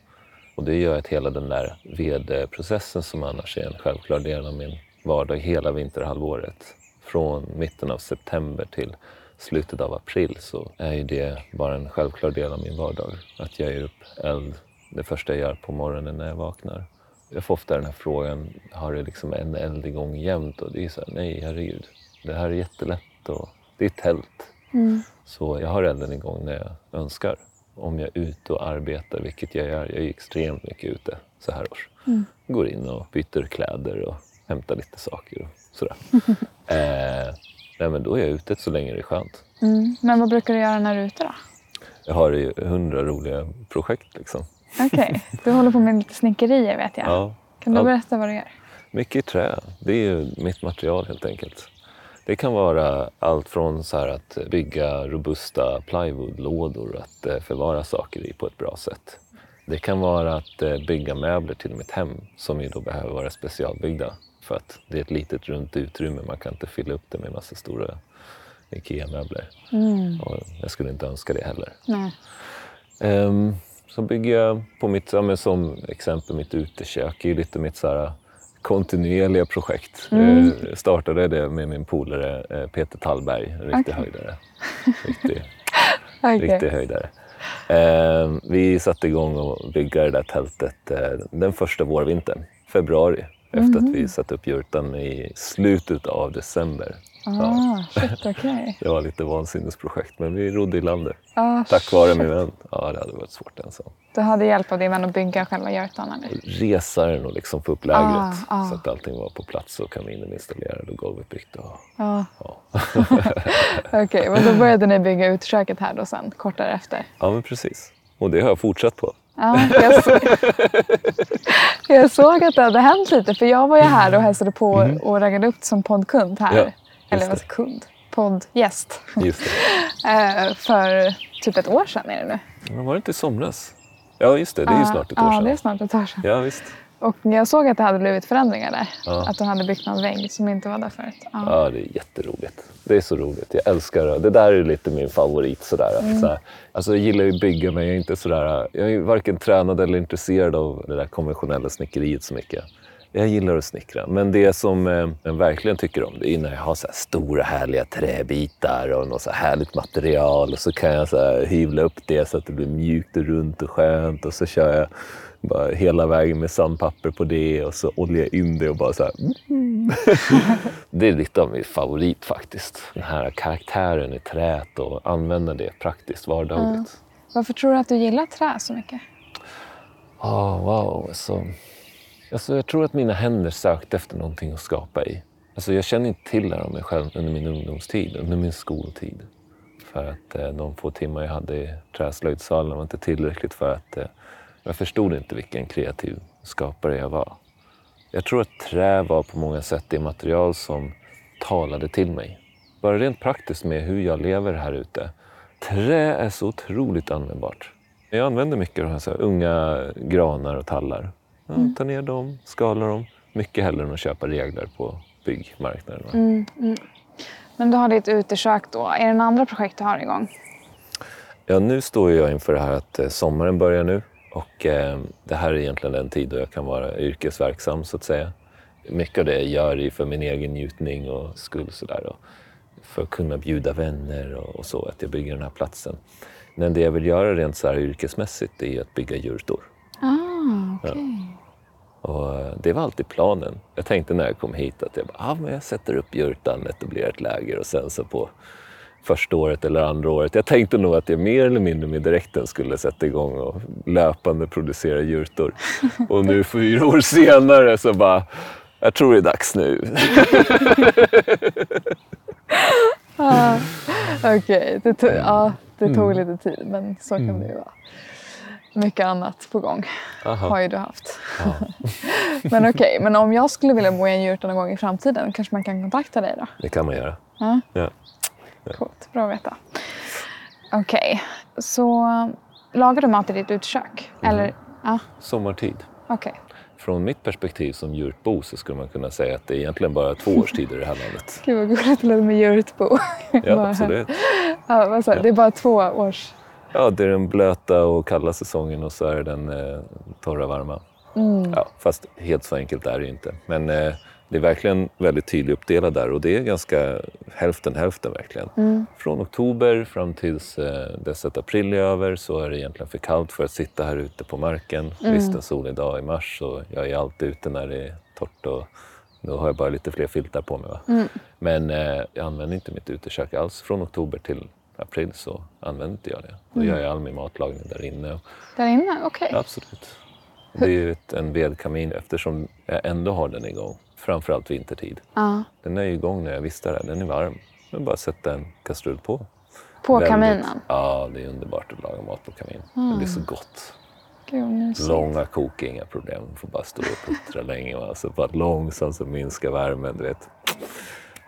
Och det gör att hela den där vedprocessen som annars är en självklar del av min vardag hela vinterhalvåret, från mitten av september till slutet av april så är ju det bara en självklar del av min vardag. Att jag ger upp eld det första jag gör på morgonen när jag vaknar. Jag får ofta den här frågan, har du liksom en eld igång jämt? Och det är så här, nej herregud, det här är jättelätt och det är tält. Mm. Så jag har elden igång när jag önskar. Om jag är ute och arbetar, vilket jag gör. Jag är extremt mycket ute så här års. Mm. Går in och byter kläder och hämtar lite saker och sådär. eh, nej, men då är jag ute så länge det är skönt. Mm. Men vad brukar du göra när du är ute då? Jag har ju hundra roliga projekt liksom. Okej, du håller på med lite snickerier vet jag. Ja. Kan du Ja. berätta vad du gör? Mycket i trä. Det är ju mitt material helt enkelt. Det kan vara allt från så att bygga robusta plywoodlådor att eh, förvara saker i på ett bra sätt. Det kan vara att eh, bygga möbler till mitt hem som ju då behöver vara specialbyggda för att det är ett litet runt utrymme. Man kan inte fylla upp det med massa stora IKEA-möbler. Mm. Jag skulle inte önska det heller. Nej. Så bygger jag på mitt, ja, som exempel mitt utekök, är ju lite mitt så här, kontinuerliga projekt. Mm. Eh, startade det med min polare eh, Peter Tallberg, en riktig Okej. höjdare. Riktig, Okej. riktig höjdare. Ehm, vi satte igång och bygga det där tältet eh, den första vårvintern, februari. Efter att vi satte upp jurtan i slutet av december. Ah, shit, okej. Det var lite vansinnesprojekt, men vi rodde i landet. Ah, Tack vare shit. min vän. Ja, det hade varit svårt ensam. Du hade hjälp av din vän att bygga själva hjortan eller? resa den och liksom få upp lägret Ah, ah. så att allting var på plats och kaminen installerad och golvet byggt. Och, Ja. ja. Okej, men då började ni bygga utköket här då sen, kort därefter? ja, men precis. Och det har jag fortsatt på. Ja, jag, så... jag såg att det hade hänt lite för jag var ju här och hälsade på och raggade upp som poddkund här. Mm. Ja, Eller det. kund? Poddgäst. Just det. Eh, för typ ett år sedan är det nu. Men var det inte i somras? Ja, just det. Det är ju Ja, snart ett år Ja, sedan. det är snart ett år sedan. Ja, visst. Och jag såg att det hade blivit förändringar där. Ja. Att du hade byggt någon vägg som inte var där förut. Ja. Ja, det är jätteroligt. Det är så roligt. Jag älskar det. Det där är lite min favorit. Sådär. Mm. Så här, alltså, jag gillar ju att bygga, men jag är inte sådär... Jag är varken tränad eller intresserad av det där konventionella snickeriet så mycket. Jag gillar att snickra, men det som eh, jag verkligen tycker om det är när jag har så här stora härliga träbitar och något så här härligt material och så kan jag så här hyvla upp det så att det blir mjukt och runt och skönt och så kör jag bara hela vägen med sandpapper på det och så oljar jag in det och bara så här det är lite av min favorit faktiskt. Den här karaktären i träet och använda det praktiskt, vardagligt. Varför tror du att du gillar trä så mycket? Ah, wow, alltså alltså. Jag tror att mina händer sökte efter någonting att skapa i. Alltså, jag känner inte till det här om mig själv under min ungdomstid, under min skoltid. För att eh, de få timmar jag hade i träslöjdsalen var inte tillräckligt för att eh, jag förstod inte vilken kreativ skapare jag var. Jag tror att trä var på många sätt det material som talade till mig. Bara rent praktiskt med hur jag lever här ute. Trä är så otroligt användbart. Jag använder mycket av de här, här unga granar och tallar. Ja, Ta ner dem, skala dem. Mycket hellre än att köpa regler på byggmarknaden. va? Mm, Men du har ditt utekök då. Är det några andra projekt du har igång? Ja, nu står jag inför det här att eh, sommaren börjar nu och eh, det här är egentligen den tid då jag kan vara yrkesverksam så att säga. Mycket av det jag gör är för min egen njutning och skull sådär och för att kunna bjuda vänner och, och så, att jag bygger den här platsen. Men det jag vill göra rent så här yrkesmässigt är att bygga jurtor. Ah, okej. Och eh, det var alltid planen. Jag tänkte när jag kom hit att jag, bara, ah, men jag sätter upp jurtan, etablerar ett läger och sen så på första året eller andra året. Jag tänkte nog att jag mer eller mindre med direkten skulle sätta igång och löpande producera jurtor. Och nu fyra år senare så bara, jag tror det är dags nu. Ah, Okej, det, tog, ja, det tog Mm. lite tid men så kan det ju vara. Mycket annat på gång Aha. har ju du haft. Ja. Men okej, men om jag skulle vilja bo i en jurta någon gång i framtiden kanske man kan kontakta dig då? Det kan man göra. Ja, Ja. coolt. Bra att veta. Okej, så lagar du mat i ditt utekök? Mhm. Eller? Ja, Sommartid. okej. Från mitt perspektiv som djurtbo så skulle man kunna säga att det är egentligen bara två årstider i det här landet. Gud vad gulligt det lät med djurtbo. Ja, absolut. Ja, sa du? Det är bara två års... Ja, det är den blöta och kalla säsongen och så är det den eh, torra varma. Ja, fast helt så enkelt är det ju inte. Men eh, det är verkligen väldigt tydligt uppdelat där och det är ganska hälften hälften verkligen. Från oktober fram tills eh, dess att april är över så är det egentligen för kallt för att sitta här ute på marken. Visst en solig dag i mars och jag är alltid ute när det är torrt och då har jag bara lite fler filtar på mig. Va? Men eh, jag använder inte mitt utekök alls. Från oktober till april så använder inte jag det. Då gör jag all min matlagning där inne. Där inne? Okej. Absolut. Det är ju en vedkamin eftersom jag ändå har den igång. Framförallt vintertid. Ja. Den är ju igång när jag vistar här. Den är varm. Men bara sätta en kastrull på. På Väldigt- kaminen? Ja, det är underbart att laga mat på kamin. Det blir så gott. Gud. Långa kok är inga problem. Man får bara stå och puttra länge. va. Så bara långsamt så minskar värmen. Du vet.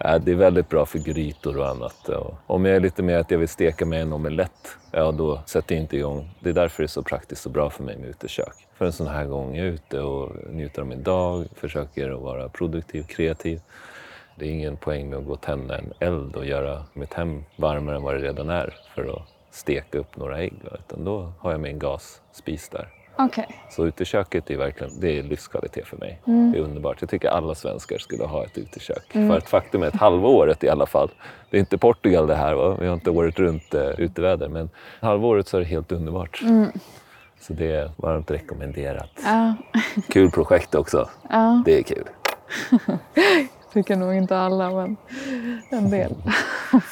Ja, det är väldigt bra för grytor och annat. Och om jag är lite mer att jag vill steka med en omelett, ja då sätter jag inte igång. Det är därför det är så praktiskt och bra för mig med utekök. För en sån här gång jag är ute och njuter av min dag, försöker att vara produktiv, kreativ. Det är ingen poäng med att gå och tända en eld och göra mitt hem varmare än vad det redan är för att steka upp några ägg. Utan då har jag min gasspis där. Okej. Så uteköket är verkligen det är livskvalitet för mig. Det är underbart. Jag tycker alla svenskar skulle ha ett utekök. För att faktum är att halva året i alla fall. Det är inte Portugal det här, va? vi har inte året runt uh, uteväder. Men halva året så är det helt underbart. Så det är varmt rekommenderat. Ja. Kul projekt också. ja. Det är kul. Tycker nog inte alla, men en del.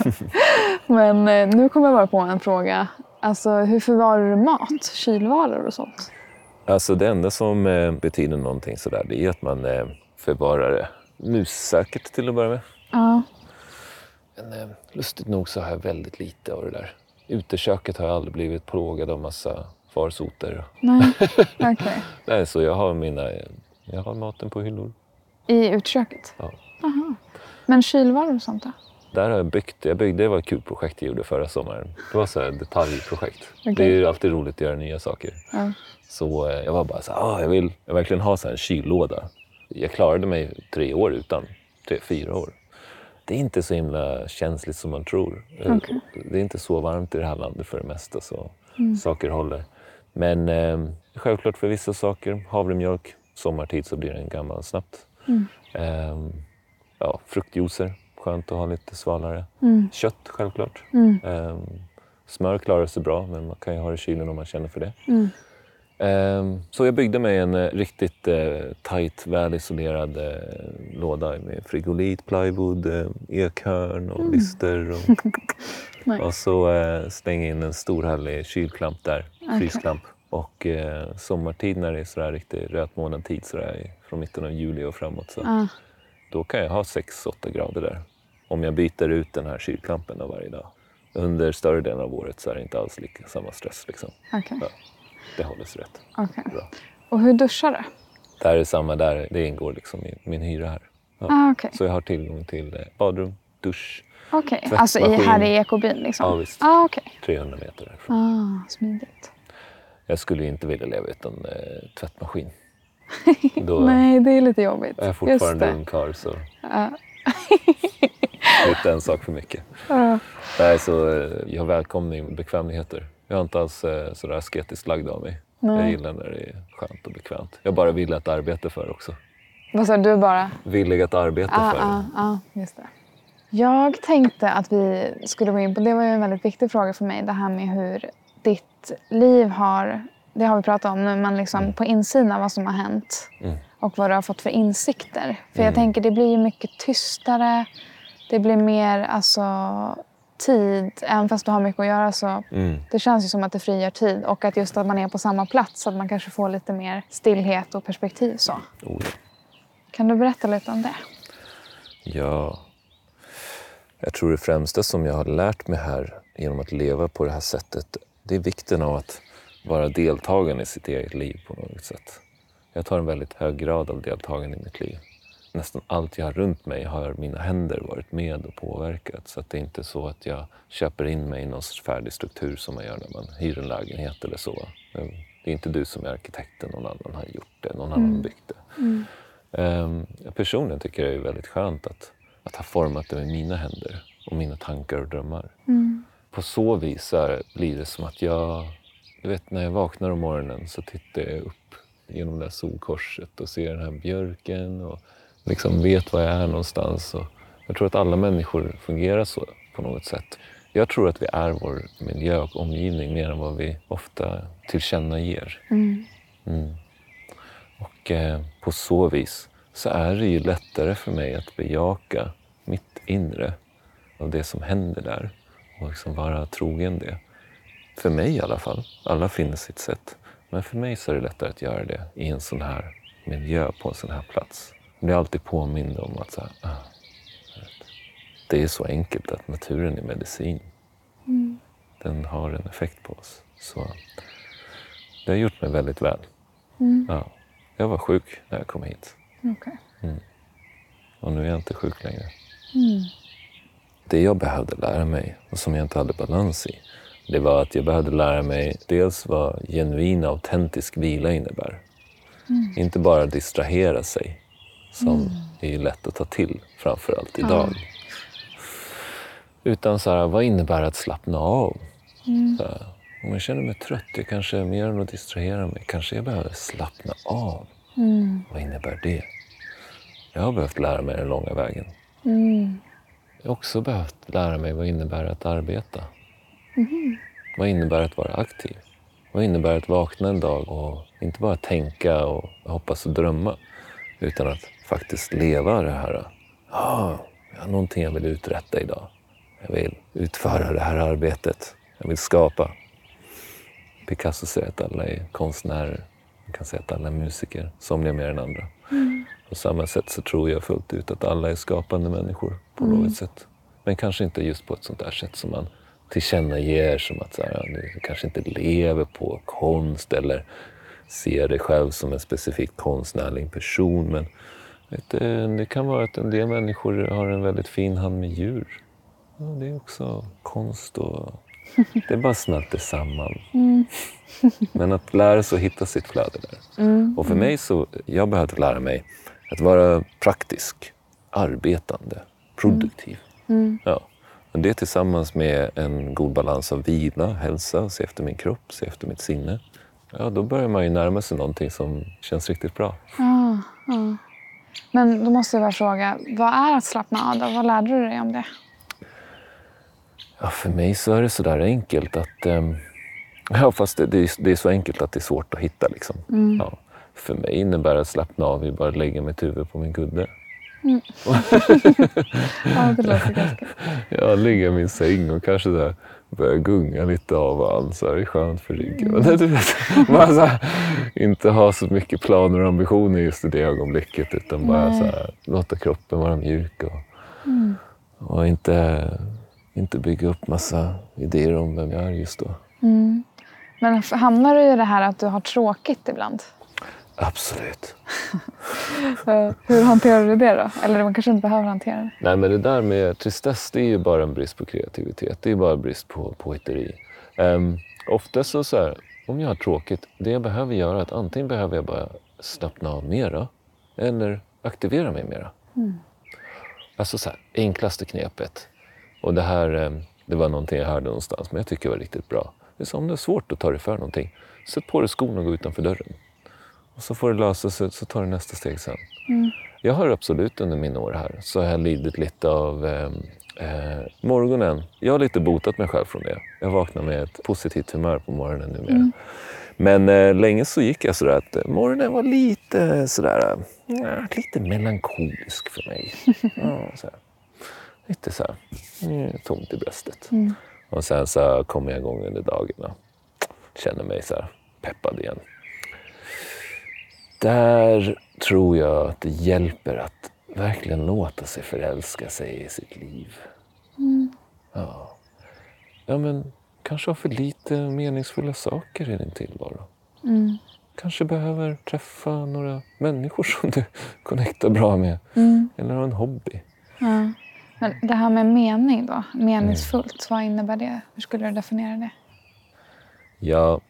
men eh, nu kommer jag bara på en fråga. Alltså, hur förvarar du mat? Kylvaror och sånt? Alltså det enda som eh, betyder någonting sådär, det är att man eh, förvarar det mussäkert till att börja med. Ja. Men eh, lustigt nog så har jag väldigt lite av det där. Uteköket har jag aldrig blivit plågad av massa farsoter. Nej, okej. Nej, så jag har mina... Jag har maten på hyllor. I utköket? Ja. Men kylvaror och sånt då? Där har jag byggt. Jag byggde, det var ett kul projekt jag gjorde förra sommaren. Det var så här detaljprojekt. Okej. Det är ju alltid roligt att göra nya saker. Ja. Så eh, jag var bara så här, ah, jag vill jag verkligen ha så en kyllåda. Jag klarade mig tre år utan. Tre, fyra år. Det är inte så himla känsligt som man tror. Eh, Okej. Det är inte så varmt i det här landet för det mesta så saker håller. Men eh, självklart för vissa saker, havremjölk, sommartid så blir den gammal snabbt. Eh, ja, fruktjuicer, skönt att ha lite svalare. Kött självklart. Eh, smör klarar sig bra men man kan ju ha det i kylen om man känner för det. Ehm, Så jag byggde mig en eh, riktigt eh, tajt, välisolerad eh, låda med frigolit, plywood, ekhörn och lister. Och, och så slängde jag in en stor härlig kylklamp där, frysklamp. Och sommartid när det är sådär riktigt rötmånad-tid, sådär, från mitten av juli och framåt, så Ja. då kan jag ha 6-8 grader där. Om jag byter ut den här kylklampen varje dag. Under större delen av året så är det inte alls lika samma stress. Liksom. Okej. Ja, det håller sig rätt okej. bra. Och hur duschar du? Det här är samma där, det ingår liksom i min hyra här. Ja. Ah, okej. Så jag har tillgång till eh, badrum, dusch, Okej, alltså i, här i ekobyn liksom? Ja, visst. Ah, okej. 300 meter härifrån. Ah, smidigt. Jag skulle inte vilja leva utan eh, tvättmaskin. Då Nej, det är lite jobbigt. är jag Just fortfarande ung karl så Ja. lite en sak för mycket. Ja. Nej, så eh, jag välkomnar bekvämligheter. Jag har inte alls eh, sådär asketiskt lagd av mig. Jag Nej. gillar när det är skönt och bekvämt. Jag bara vill att arbeta för också. Vad sa du bara? Villig att arbeta Ah, för. ah, ah, just det. Jag tänkte att vi skulle gå in på, det var ju en väldigt viktig fråga för mig, det här med hur ditt liv har, det har vi pratat om nu, men liksom på insidan vad som har hänt Mm. och vad du har fått för insikter. För jag tänker det blir ju mycket tystare, det blir mer alltså tid, även fast du har mycket att göra så Mm. det känns ju som att det frigör tid och att just att man är på samma plats så att man kanske får lite mer stillhet och perspektiv så. Oh, ja. Kan du berätta lite om det? Ja, jag tror det främsta som jag har lärt mig här genom att leva på det här sättet, det är vikten av att vara deltagande i sitt eget liv på något sätt. Jag tar en väldigt hög grad av deltagande i mitt liv. Nästan allt jag har runt mig har mina händer varit med och påverkat. Så att det är inte så att jag köper in mig i någon färdig struktur som man gör när man hyr en lägenhet eller så. Det är inte du som är arkitekten, någon annan har gjort det, någon annan har byggt det. Ehm, personligen tycker jag det är väldigt skönt att, att ha format det med mina händer och mina tankar och drömmar. på så vis här blir det som att jag... Du vet, när jag vaknar om morgonen så tittar jag upp genom det här solkorset och ser den här björken och liksom vet var jag är någonstans. Och jag tror att alla människor fungerar så på något sätt. Jag tror att vi är vår miljö och omgivning mer än vad vi ofta tillkännager. Mm. Mm. Och eh, på så vis så är det ju lättare för mig att bejaka mitt inre av det som händer där och liksom vara trogen det. För mig i alla fall. Alla finner sitt sätt. Men för mig så är det lättare att göra det i en sån här miljö, på en sån här plats. Blir alltid påmind om att så här, ah, det är så enkelt att naturen är medicin. Mm. Den har en effekt på oss. Så det har gjort mig väldigt väl. Mm. Ja. Jag var sjuk när jag kom hit Okej. och nu är jag inte sjuk längre. Mm. Det jag behövde lära mig och som jag inte hade balans i, det var att jag behövde lära mig dels vad genuin autentisk vila innebär. Inte bara distrahera sig, som är ju lätt att ta till, framför allt idag. Utan så här, vad innebär att slappna av? Så här, om jag känner mig trött, jag kanske mer än att distrahera mig, kanske jag behöver slappna av. Mm. Vad innebär det? Jag har behövt lära mig den långa vägen. Mm. Jag har också behövt lära mig vad det innebär att arbeta. Vad innebär att vara aktiv? Vad innebär att vakna en dag och inte bara tänka och hoppas och drömma utan att faktiskt leva det här. Ah, jag har någonting jag vill uträtta idag. Jag vill utföra det här arbetet. Jag vill skapa. Picasso säger att alla är konstnärer. Man kan säga att alla är musiker, somliga mer än andra. På samma sätt så tror jag fullt ut att alla är skapande människor på något sätt. Men kanske inte just på ett sånt där sätt som man tillkännager som att så här, du kanske inte lever på konst eller ser dig själv som en specifik konstnärlig person. Men vet du, det kan vara att en del människor har en väldigt fin hand med djur. Ja, det är också konst och det bara smälter samman. Men att lära sig att hitta sitt flöde där. Och för mig så, jag behövde lära mig att vara praktisk, arbetande, produktiv. Ja. Och det tillsammans med en god balans av vila, hälsa, se efter min kropp, se efter mitt sinne. Ja, då börjar man ju närma sig någonting som känns riktigt bra. Ja, ja. Men då måste jag bara fråga, vad är att slappna av då? Vad lärde du dig om det? Ja, för mig så är det sådär enkelt att... ehm, ja, fast det, det, är, det är så enkelt att det är svårt att hitta. Liksom. Ja. För mig innebär det att slappna av i bara att lägga mitt huvud på min kudde. Ja, det låter ganska... Ja, ligga i min säng och kanske där börja gunga lite av och an. Så här, det är skönt för ryggen. Men du vet, bara så här, inte ha så mycket planer och ambitioner just i det ögonblicket. Utan bara så här, låta kroppen vara mjuk. Och, och inte, inte bygga upp massa idéer om vem jag är just då. Men hamnar du i det här att du har tråkigt ibland? Absolut. Eh, Hur hanterar du det då? Eller man kanske inte behöver hantera det? Nej, men det där med tristess, det är ju bara en brist på kreativitet. Det är bara en brist på påhitteri. Um, ofta så, så här, om jag har tråkigt, det jag behöver göra är att antingen behöver jag bara slappna av mera eller aktivera mig mera. Alltså så här, enklaste knepet. Och det här, em, det var någonting jag hörde någonstans, men jag tycker det var riktigt bra. Det är så om det är svårt att ta dig för någonting, sätt på dig skorna och gå utanför dörren. Och så får det lösa sig, så tar du nästa steg sen. Jag har absolut under mina år här så har jag lidit lite av eh, eh, morgonen. Jag har lite botat mig själv från det. Jag vaknar med ett positivt humör på morgonen numera. Men eh, länge så gick jag sådär att eh, morgonen var lite sådär, eh, lite melankolisk för mig. ja, så här. Lite så här, mm, tomt i bröstet. Och sen så kommer jag igång under dagen och känner mig så här peppad igen. Där tror jag att det hjälper att verkligen låta sig förälska sig i sitt liv. Ja. ja, men kanske ha för lite meningsfulla saker i din tillvaro. Kanske behöver träffa några människor som du connectar bra med. Eller ha en hobby. Ja. Men det här med mening då? Meningsfullt, vad innebär det? Hur skulle du definiera det? Ja,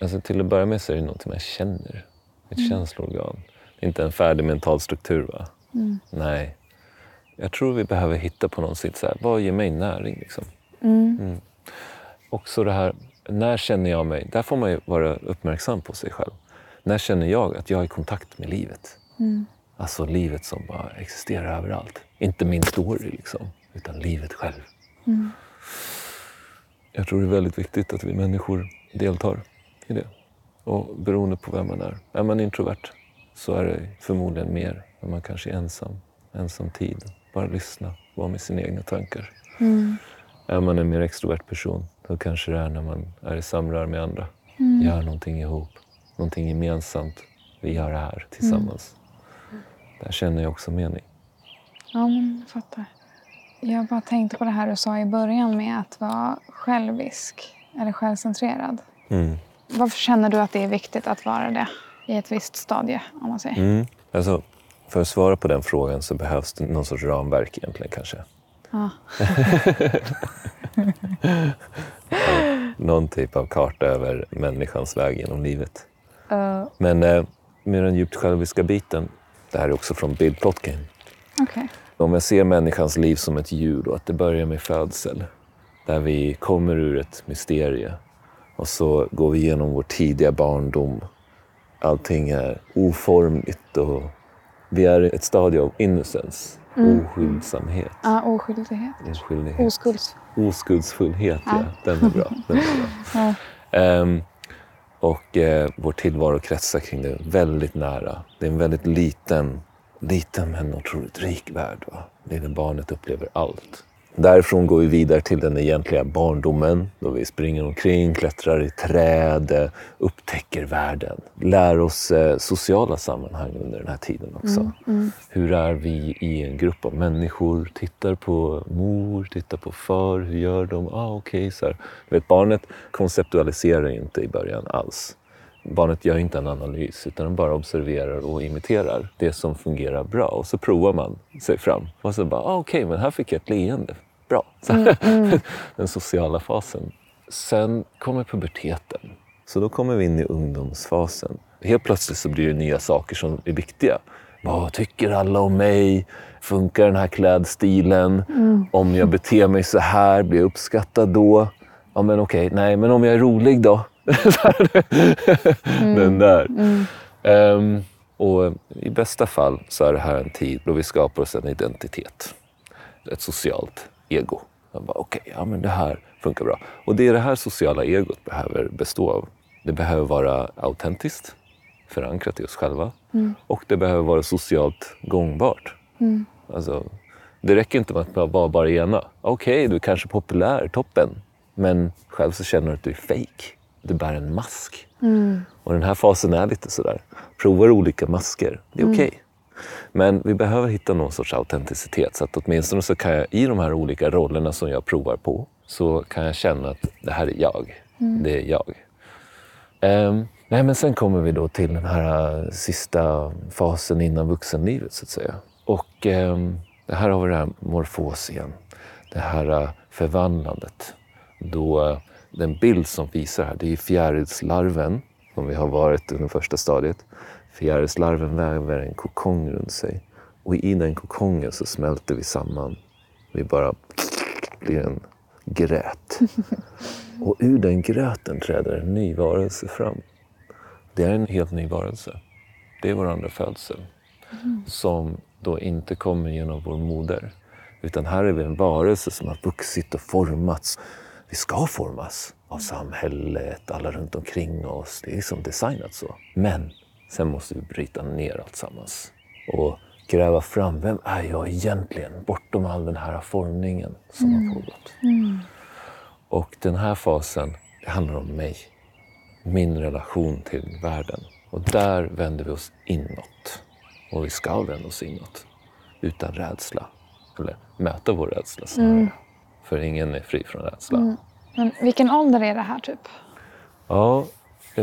alltså till att börja med så är det någonting man känner. Ett känsloorgan. Det är inte en färdig mental struktur va? Nej. Jag tror vi behöver hitta på något sätt så här, vad ger mig näring liksom? Mm. också det här, när känner jag mig... Där får man ju vara uppmärksam på sig själv. När känner jag att jag är i kontakt med livet? Alltså livet som bara existerar överallt. Inte min story, liksom, utan livet själv. Jag tror det är väldigt viktigt att vi människor deltar i det. Och beroende på vem man är. Är man introvert så är det förmodligen mer när man kanske är ensam. Ensam tid. Bara lyssna, vara med sina egna tankar. Är man en mer extrovert person då kanske det är när man är i samrör med andra. Gör någonting ihop, någonting gemensamt. Vi gör det här tillsammans. Där känner jag också mening. Ja, men jag fattar. Jag bara tänkte på det här du sa i början med att vara självisk eller självcentrerad. Mm. Varför känner du att det är viktigt att vara det i ett visst stadie? om man säger? Mm. Alltså, för att svara på den frågan så behövs det någon sorts ramverk egentligen kanske. Ja. Någon typ av karta över människans väg genom livet. Uh, Men eh, med den djupt själviska biten, det här är också från Bill Plotkin. Okej. Om jag ser människans liv som ett djur och att det börjar med födsel, där vi kommer ur ett mysterie och så går vi igenom vår tidiga barndom. Allting är oformligt och vi är i ett stadie av innocence, oskyldsamhet. Ja, oskyldighet. Oskyldighet. Oskulds. Oskuldsfullhet, ja. Den är bra. Den är bra. Ja. Ehm, och eh, vår tillvaro kretsar kring det väldigt nära. Det är en väldigt liten, liten men otroligt rik värld. Va? Lilla barnet upplever allt. Därifrån går vi vidare till den egentliga barndomen då vi springer omkring, klättrar i träd, eh, upptäcker världen. Lär oss eh, sociala sammanhang under den här tiden också. Hur är vi i en grupp av människor? Tittar på mor, tittar på far, hur gör de? Ah, okej, så här. Vet, barnet konceptualiserar inte i början alls. Barnet gör inte en analys utan den bara observerar och imiterar det som fungerar bra. Och så provar man sig fram. Och så bara, ah, okej, men här fick jag ett leende. Bra. Så Den sociala fasen. Sen kommer puberteten. Så då kommer vi in i ungdomsfasen. Helt plötsligt så blir det nya saker som är viktiga. Vad tycker alla om mig? Funkar den här klädstilen? Om jag beter mig så här, blir jag uppskattad då? Ja, men okej, nej, men om jag är rolig då? Den där. Ehm, och i bästa fall så är det här en tid då vi skapar oss en identitet. Ett socialt ego. Jag bara, Okej, ja men det här funkar bra. Och det är det här sociala egot behöver bestå av. Det behöver vara autentiskt, förankrat i oss själva. Och det behöver vara socialt gångbart. Alltså, det räcker inte med att vara bara ena. Okej, du är kanske populär, toppen. Men själv så känner du att du är fake. Du bär en mask. Och den här fasen är lite sådär. Provar olika masker. Det är okej. Men vi behöver hitta någon sorts autenticitet. Så att åtminstone så kan jag i de här olika rollerna som jag provar på så kan jag känna att det här är jag. Det är jag. Ehm, nej, men sen kommer vi då till den här eh, sista fasen innan vuxenlivet så att säga. Och det här har vi det här morfos igen. Det här eh, förvandlandet. Då eh, den bild som visar här, det är fjärilslarven som vi har varit under första stadiet. Fjärilslarven väver en kokong runt sig. Och i den kokongen så smälter vi samman. Vi bara blir en gröt. Och ur den gröten träder en ny varelse fram. Det är en helt ny varelse. Det är vår andra födsel. Som då inte kommer genom vår moder. Utan här är vi en varelse som har vuxit och formats. Vi ska formas av samhället, alla runt omkring oss. Det är som designat så. Men sen måste vi bryta ner allt sammans. Och gräva fram, vem är jag egentligen? Bortom all den här formningen som har pågått. Och den här fasen, det handlar om mig. Min relation till världen. Och där vänder vi oss inåt. Och vi ska vända oss inåt. Utan rädsla. Eller möta vår rädsla snarare. För ingen är fri från rädsla. Men vilken ålder är det här typ? Ja,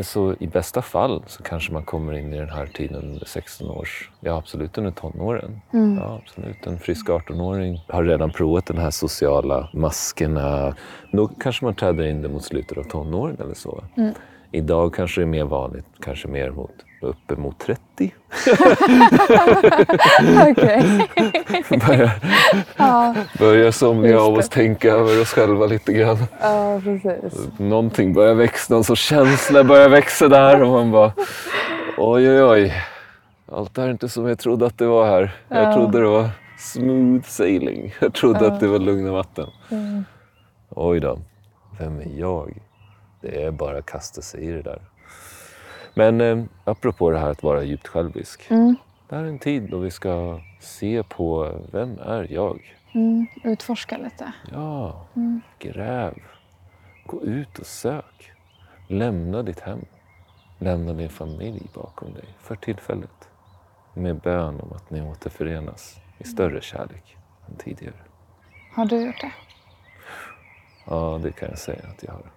så i bästa fall så kanske man kommer in i den här tiden under 16 års... Ja, absolut under tonåren. Ja, absolut. En frisk 18-åring har redan provat de här sociala maskerna. Då kanske man träder in det mot slutet av tonåren eller så. Idag kanske det är mer vanligt, kanske mer mot uppemot 30. Okej. börjar, Ja, börjar somliga av det. oss tänka över oss själva lite grann. ja, precis. Någonting börjar växa, någon sorts känsla börjar växa där och man bara oj oj oj. Allt är inte som jag trodde att det var här. Jag Ja. trodde det var smooth sailing. Jag trodde Ja. att det var lugna vatten. Mm. Oj då, vem är jag? Det är bara att kasta sig i det där. Men eh, apropå det här att vara djupt självisk. Mm. Det här är en tid då vi ska se på vem är jag? Mm. Utforska lite. Ja, Mm. gräv. Gå ut och sök. Lämna ditt hem. Lämna din familj bakom dig för tillfället. Med bön om att ni återförenas i större kärlek än tidigare. Har du gjort det? Ja, det kan jag säga att jag har.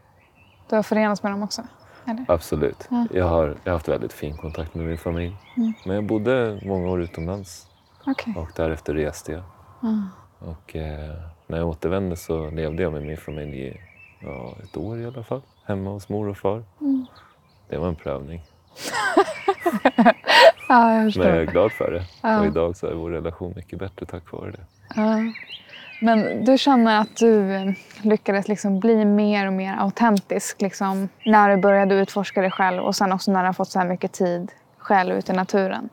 Du har förenats med dem också? Eller? Absolut. Ja. Jag, har, jag har haft väldigt fin kontakt med min familj. Mm. Men jag bodde många år utomlands Okej. och därefter reste jag. Ah. Och eh, när jag återvände så levde jag med min familj i ja, ett år i alla fall. Hemma hos mor och far. Mm. Det var en prövning. Ja, jag. Men jag är glad för det. Ja. Och idag så är vår relation mycket bättre tack vare det. Men du känner att du eh, lyckades liksom bli mer och mer autentisk liksom, när du började utforska dig själv och sen också när du har fått så här mycket tid själv ute i naturen?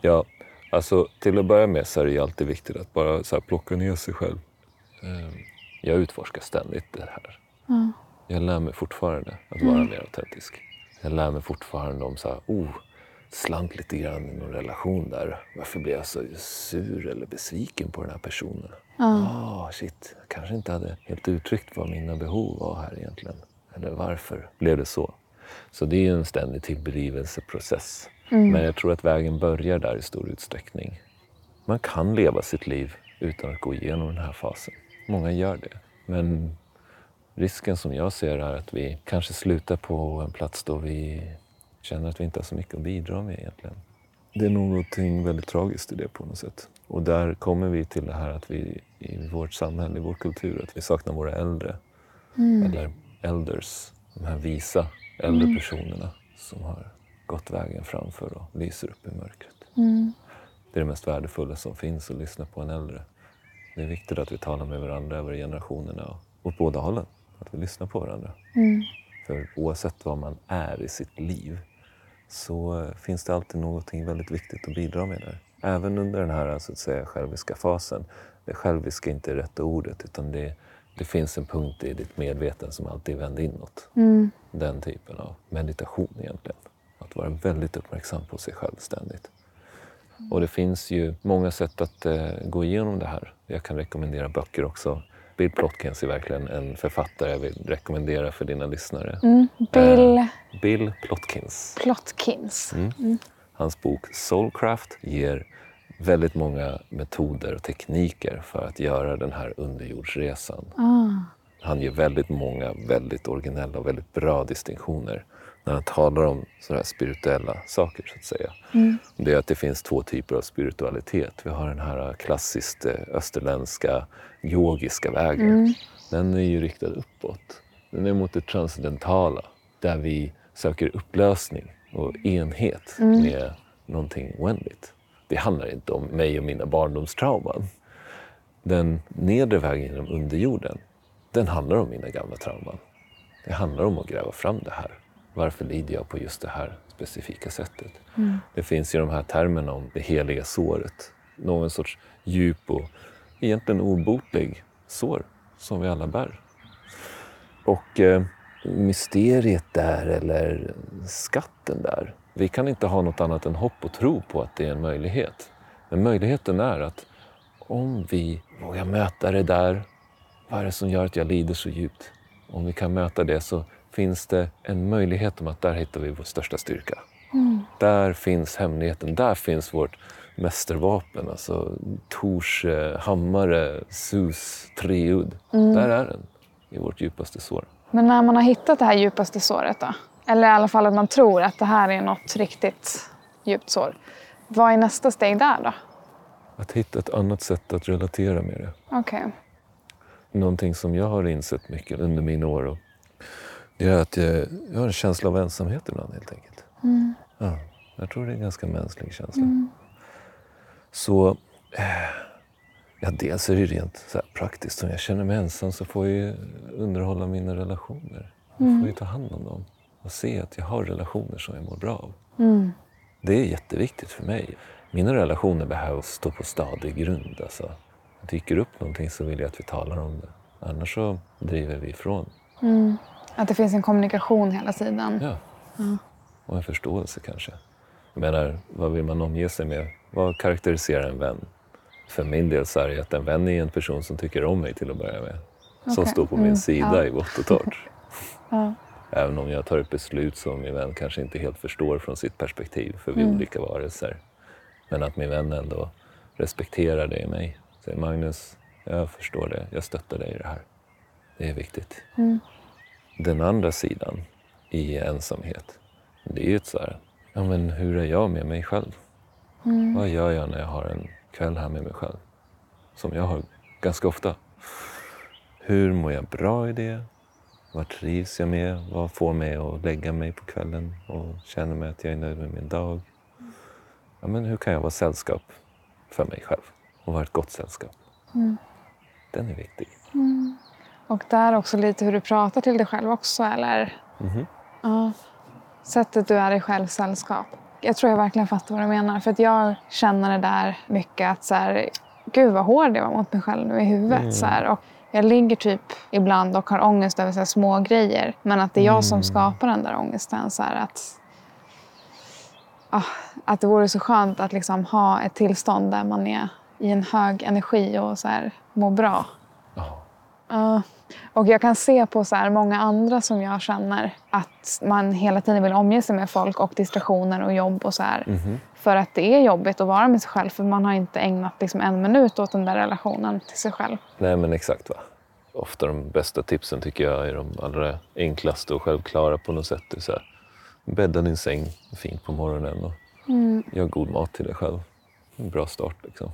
Ja, alltså till att börja med så är det ju alltid viktigt att bara så plocka ner sig själv. Eh, Jag utforskar ständigt det här. Ja. Jag lär mig fortfarande att vara mer autentisk. Jag lär mig fortfarande om så här, oh, slant lite grann i någon relation där. Varför blev jag så sur eller besviken på den här personen? Ah, shit, jag kanske inte hade helt uttryckt vad mina behov var här egentligen. Eller varför blev det så? Så det är ju en ständig tillblivelseprocess. Men jag tror att vägen börjar där i stor utsträckning. Man kan leva sitt liv utan att gå igenom den här fasen. Många gör det. Men risken som jag ser är att vi kanske slutar på en plats då vi känner att vi inte har så mycket att bidra med egentligen. Det är någonting väldigt tragiskt i det på något sätt. Och där kommer vi till det här att vi i vårt samhälle, i vår kultur, att vi saknar våra äldre. Eller elders, de här visa äldre personerna som har gått vägen framför och lyser upp i mörkret. Mm. Det är det mest värdefulla som finns, att lyssna på en äldre. Det är viktigt att vi talar med varandra över generationerna och åt båda hållen. Att vi lyssnar på varandra. Mm. För oavsett vad man är i sitt liv så eh, finns det alltid någonting väldigt viktigt att bidra med där. Även under den här så att säga, själviska fasen. Det själviska är inte rätta ordet utan det, det finns en punkt i ditt medveten som alltid vänder inåt. Mm. Den typen av meditation egentligen. Att vara väldigt uppmärksam på sig själv ständigt. Och det finns ju många sätt att eh, gå igenom det här. Jag kan rekommendera böcker också. Bill Plotkins är verkligen en författare jag vill rekommendera för dina lyssnare. Mm. Bill Eh, Bill Plotkins. Plotkins. Mm. Hans bok Soulcraft ger väldigt många metoder och tekniker för att göra den här underjordsresan. Ah. Han ger väldigt många väldigt originella och väldigt bra distinktioner när han talar om sådana här spirituella saker så att säga. Mm. Det är att det finns två typer av spiritualitet. Vi har den här klassiskt eh, österländska yogiska vägen. Mm. Den är ju riktad uppåt. Den är mot det transcendentala där vi söker upplösning och enhet Mm. med någonting oändligt. Det handlar inte om mig och mina barndomstrauman. Den nedre vägen genom underjorden, den handlar om mina gamla trauman. Det handlar om att gräva fram det här. Varför lider jag på just det här specifika sättet? Det finns ju de här termerna om det heliga såret. Någon sorts djup och egentligen obotlig sår som vi alla bär. Och eh, mysteriet där, eller skatten där. Vi kan inte ha något annat än hopp och tro på att det är en möjlighet. Men möjligheten är att om vi vågar möta det där, vad är det som gör att jag lider så djupt? Om vi kan möta det så finns det en möjlighet om att där hittar vi vår största styrka. Där finns hemligheten, där finns vårt mästervapen. Alltså Tors eh, hammare, Sus treudd. Där är den, i vårt djupaste sår. Men när man har hittat det här djupaste såret då? Eller i alla fall att man tror att det här är något riktigt djupt sår. Vad är nästa steg där då? Att hitta ett annat sätt att relatera med det. Okej. Någonting som jag har insett mycket under mina år och det är att jag, jag har en känsla av ensamhet ibland helt enkelt. Ja. Jag tror det är en ganska mänsklig känsla. Så eh, ja, dels är det rent så praktiskt. Om jag känner mig ensam så får jag ju underhålla mina relationer. Jag får ju ta hand om dem och se att jag har relationer som jag mår bra av. Det är jätteviktigt för mig. Mina relationer behöver stå på stadig grund. Alltså. Dyker upp någonting så vill jag att vi talar om det. Annars så driver vi ifrån. Att det finns en kommunikation hela tiden. Ja. Och en förståelse kanske. Jag menar, vad vill man omge sig med? Vad karaktäriserar en vän? För min del så är det att en vän är en person som tycker om mig till att börja med. Som Okej. står på min Mm, sida ja. i vått och torrt. Ja. Även om jag tar ett beslut som min vän kanske inte helt förstår från sitt perspektiv, för vi är olika varelser. Men att min vän ändå respekterar det i mig. Säger Magnus, jag förstår det, jag stöttar dig i det här. Det är viktigt. Den andra sidan i ensamhet, det är ju ett så här, ja men hur är jag med mig själv? Vad gör jag när jag har en kväll här med mig själv? Som jag har ganska ofta. Hur mår jag bra i det? Vad trivs jag med? Vad får mig att lägga mig på kvällen och känna mig att jag är nöjd med min dag? Ja, men hur kan jag vara sällskap för mig själv och vara ett gott sällskap? Den är viktig. Och där också lite hur du pratar till dig själv också, eller? Ja. Sättet du är dig själv sällskap. Jag tror jag verkligen fattar vad du menar. För att jag känner det där mycket att så här, gud vad hård jag var mot mig själv nu i huvudet. Så här. Och jag ligger typ ibland och har ångest över så här små grejer. Men att det är jag som skapar den där ångesten. Så här, att, ah, att det vore så skönt att liksom ha ett tillstånd där man är i en hög energi och så här, mår bra. Ja. Och jag kan se på så många andra som jag känner att man hela tiden vill omge sig med folk och distraktioner och jobb och så här. För att det är jobbigt att vara med sig själv för man har inte ägnat liksom en minut åt den där relationen till sig själv. Nej men exakt va. Ofta de bästa tipsen tycker jag är de allra enklaste och självklara på något sätt. Det är så här, bädda din säng fint på morgonen och gör god mat till dig själv. En bra start liksom.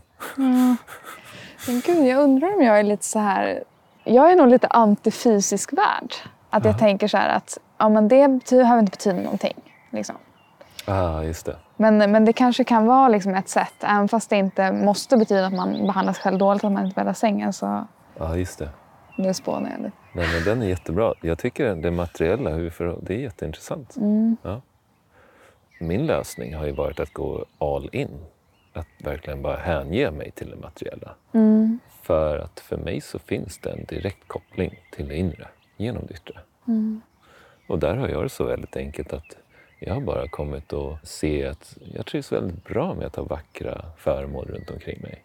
Men gud, jag undrar om jag är lite så här... Jag är nog lite antifysisk värld. Att jag tänker så här att ja, men det behöver inte betyda någonting. Liksom. Ah, just det. Men, men det kanske kan vara liksom ett sätt, även fast det inte måste betyda att man behandlar sig själv dåligt, att man inte bäddar sängen. Så Ja, just det. nu spånar jag lite. Nej, men den är jättebra. Jag tycker det materiella, hur det är jätteintressant. Ja. Min lösning har ju varit att gå all in. Att verkligen bara hänge mig till det materiella. För att för mig så finns det en direkt koppling till det inre genom det yttre. Och där har jag det så väldigt enkelt att jag har bara kommit att se att jag trivs väldigt bra med att ha vackra föremål runt omkring mig.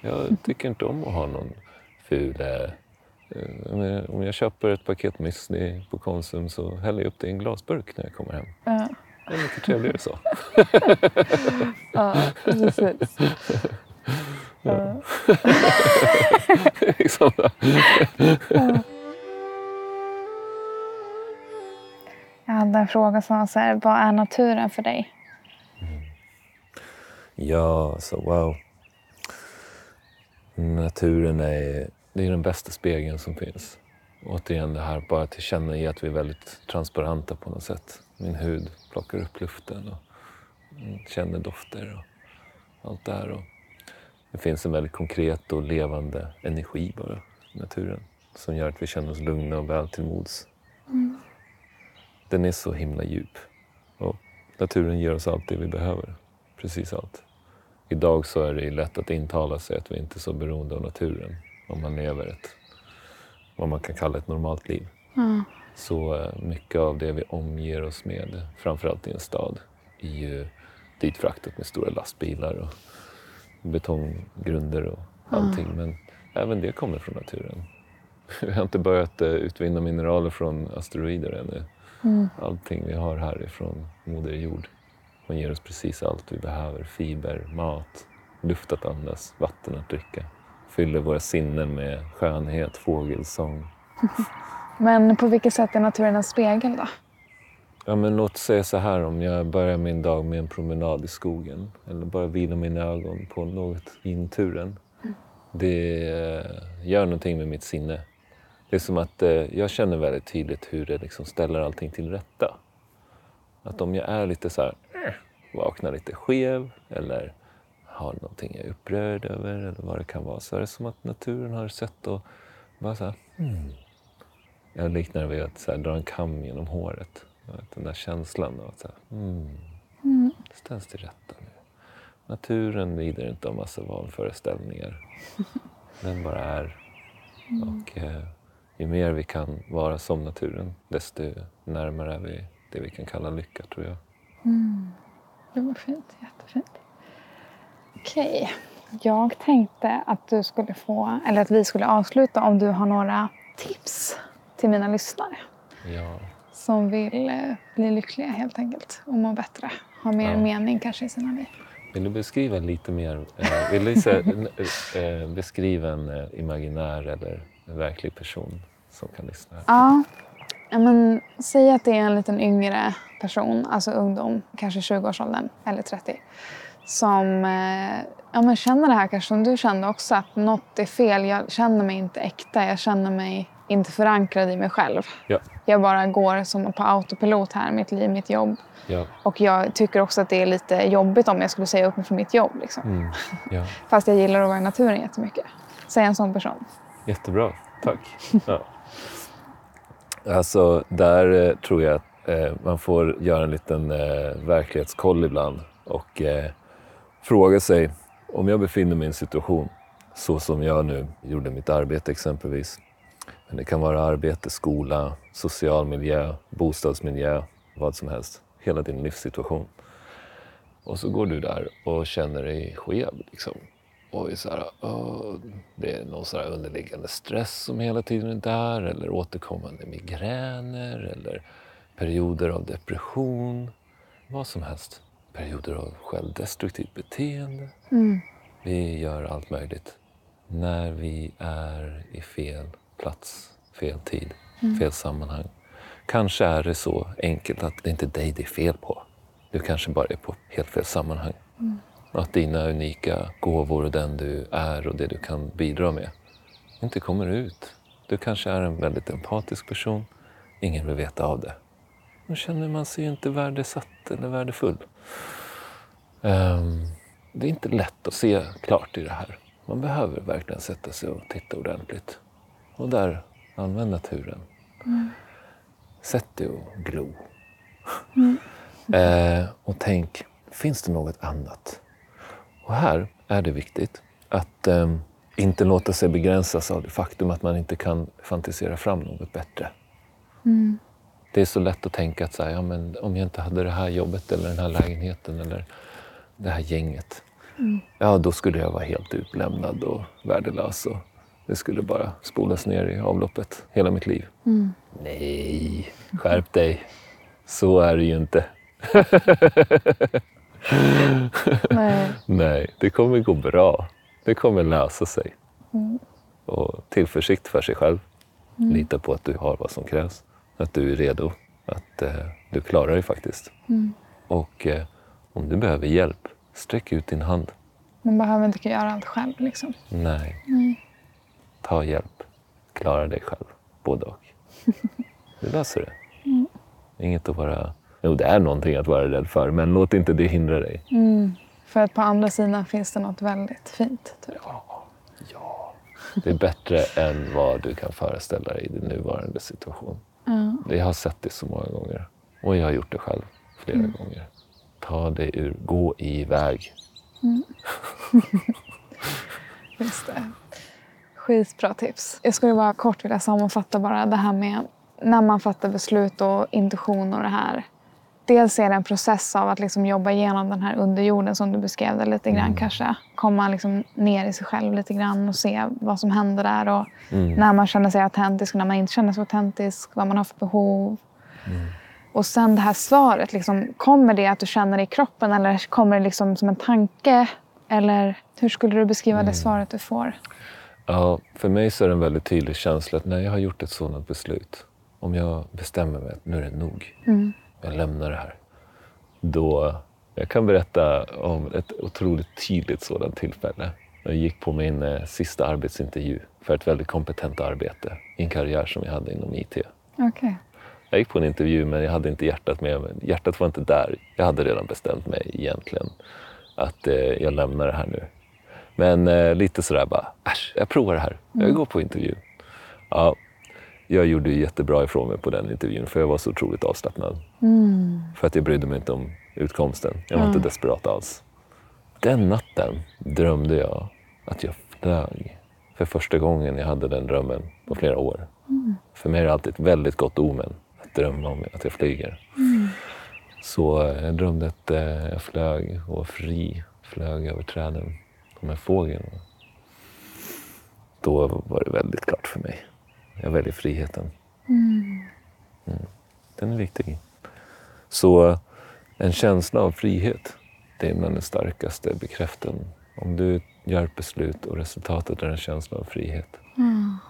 Jag tycker inte om att ha någon ful eh, om jag- Om jag köper ett paket müsli på Konsum så häller jag upp det i en glasburk när jag kommer hem. Ja, Det är mycket trevligare så. ja precis. Liksom. Jag hade en fråga som var så här, vad är naturen för dig? Ja, så wow. Naturen är, det är den bästa spegeln som finns. Återigen det här bara att känna i att vi är väldigt transparenta på något sätt. Min hud plockar upp luften och mm, känner dofter och allt det här. Och det finns en väldigt konkret och levande energi bara i naturen som gör att vi känner oss lugna och väl till mods. Den är så himla djup. Och naturen ger oss allt det vi behöver. Precis allt. Idag så är det lätt att intala sig att vi inte är så beroende av naturen om man lever ett, vad man kan kalla ett normalt liv. Så eh, mycket av det vi omger oss med, framförallt i en stad, är ju ditfraktat med stora lastbilar och betonggrunder och allting. Men även det kommer från naturen. Vi har inte börjat eh, utvinna mineraler från asteroider ännu. Allting vi har här är från Moder Jord. Hon ger oss precis allt vi behöver. Fiber, mat, luft att andas, vatten att dricka. Fyller våra sinnen med skönhet, fågelsång. Men på vilket sätt är naturen en spegel då? Ja, men låt säga så här om jag börjar min dag med en promenad i skogen eller bara vilar mina ögon på något i naturen. Det eh, gör någonting med mitt sinne. Det är som att eh, jag känner väldigt tydligt hur det liksom ställer allting till rätta. Att om jag är lite så här, eh, vaknar lite skev eller har någonting jag är upprörd över eller vad det kan vara så är det som att naturen har sett och bara så här, hmm. Jag liknar det vid att så här, dra en kam genom håret. Den där känslan av att så här, hmm. Mm. Det ställs till rätta nu. Naturen lider inte av massa vanföreställningar. Den bara är. Och eh, ju mer vi kan vara som naturen, desto närmare är vi det vi kan kalla lycka, tror jag. Det var fint. Jättefint. Okej. Jag tänkte att du skulle få, eller att vi skulle avsluta om du har några tips till mina lyssnare Ja, som vill eh, bli lyckliga helt enkelt och må bättre. Ha mer Ja. mening kanske i sina liv. Vill du beskriva lite mer? Eh, vill du säga, eh, beskriva en imaginär eller en verklig person som kan lyssna? Ja, men säg att det är en liten yngre person, alltså ungdom, kanske 20-årsåldern eller 30, som ja, men känner det här kanske som du kände också, att något är fel. Jag känner mig inte äkta, jag känner mig inte förankrad i mig själv. Ja, Jag bara går som på autopilot här, mitt liv, mitt jobb. ja, Och jag tycker också att det är lite jobbigt om jag skulle säga upp mig från mitt jobb. Liksom. mm, ja. Fast jag gillar att vara i naturen jättemycket. Säg en sån person. Jättebra, tack. Ja. Alltså, där eh, tror jag att eh, man får göra en liten eh, verklighetskoll ibland och eh, fråga sig om jag befinner mig i en situation så som jag nu gjorde mitt arbete exempelvis. Men det kan vara arbete, skola, social miljö, bostadsmiljö, vad som helst. Hela din livssituation. Och så går du där och känner dig skev. Liksom. Och är så här, "Åh, det är någon så här underliggande stress som hela tiden är där eller återkommande migräner eller perioder av depression. Vad som helst. Perioder av självdestruktivt beteende. Vi gör allt möjligt. När vi är i fel plats, fel tid, fel sammanhang. Kanske är det så enkelt att det inte är dig det är fel på. Du kanske bara är på helt fel sammanhang. Att dina unika gåvor och den du är och det du kan bidra med inte kommer ut. Du kanske är en väldigt empatisk person. Ingen vill veta av det. Då känner man sig inte värdesatt eller värdefull. Ehm, det är inte lätt att se klart i det här. Man behöver verkligen sätta sig och titta ordentligt. Och där, använd naturen. Sätt dig och glo. Eh, och tänk, finns det något annat? Och här är det viktigt att ehm, inte låta sig begränsas av det faktum att man inte kan fantisera fram något bättre. Det är så lätt att tänka att så här, ja, men om jag inte hade det här jobbet eller den här lägenheten eller det här gänget. Ja, då skulle jag vara helt utlämnad och värdelös. Och det skulle bara spolas ner i avloppet hela mitt liv. Nej, skärp dig. Så är det ju inte. Nej. Nej, det kommer gå bra. Det kommer lösa sig. Och tillförsikt för sig själv. Lita på att du har vad som krävs. Att du är redo. Att eh, du klarar dig faktiskt. Och eh, om du behöver hjälp, sträck ut din hand. Man behöver inte göra allt själv. Liksom. Nej. Ta hjälp. Klara dig själv. Både och. Du löser det. Inget att vara... Jo, det är någonting att vara rädd för, men låt inte det hindra dig. För att på andra sidan finns det något väldigt fint. Typ. Ja. Det är bättre än vad du kan föreställa dig i din nuvarande situation. Jag har sett det så många gånger. Och jag har gjort det själv flera gånger. Ta dig ur, gå iväg. Just det. Skitbra tips. Jag skulle bara kort vilja sammanfatta bara det här med när man fattar beslut och intuition och det här. Dels är det en process av att liksom jobba igenom den här underjorden som du beskrev det lite grann kanske. Komma liksom ner i sig själv lite grann och se vad som händer där. Och När man känner sig autentisk och när man inte känner sig autentisk. Vad man har för behov. Och sen det här svaret, liksom, kommer det att du känner det i kroppen eller kommer det liksom som en tanke? Eller hur skulle du beskriva det svaret du får? Ja, för mig så är det en väldigt tydlig känsla att när jag har gjort ett sådant beslut, om jag bestämmer mig att nu är det nog, jag lämnar det här. Då, jag kan berätta om ett otroligt tydligt sådant tillfälle. Jag gick på min eh, sista arbetsintervju för ett väldigt kompetent arbete i en karriär som jag hade inom IT. Okej. Jag gick på en intervju men jag hade inte hjärtat med mig. Hjärtat var inte där. Jag hade redan bestämt mig egentligen att eh, jag lämnar det här nu. Men eh, lite sådär bara, äsch, jag provar det här. Jag går på intervju. Ja, jag gjorde jättebra ifrån mig på den intervjun för jag var så otroligt avslappnad. För att jag brydde mig inte om utkomsten. Jag var inte desperat alls. Den natten drömde jag att jag flög. För första gången jag hade den drömmen på flera år. För mig är det alltid ett väldigt gott omen att drömma om att jag flyger. Så eh, jag drömde att eh, jag flög och var fri. Flög över träden som en fågel. Då var det väldigt klart för mig. Jag väljer friheten. Mm. Den är viktig. Så en känsla av frihet, det är bland den starkaste bekräften. Om du gör ett beslut och resultatet är en känsla av frihet.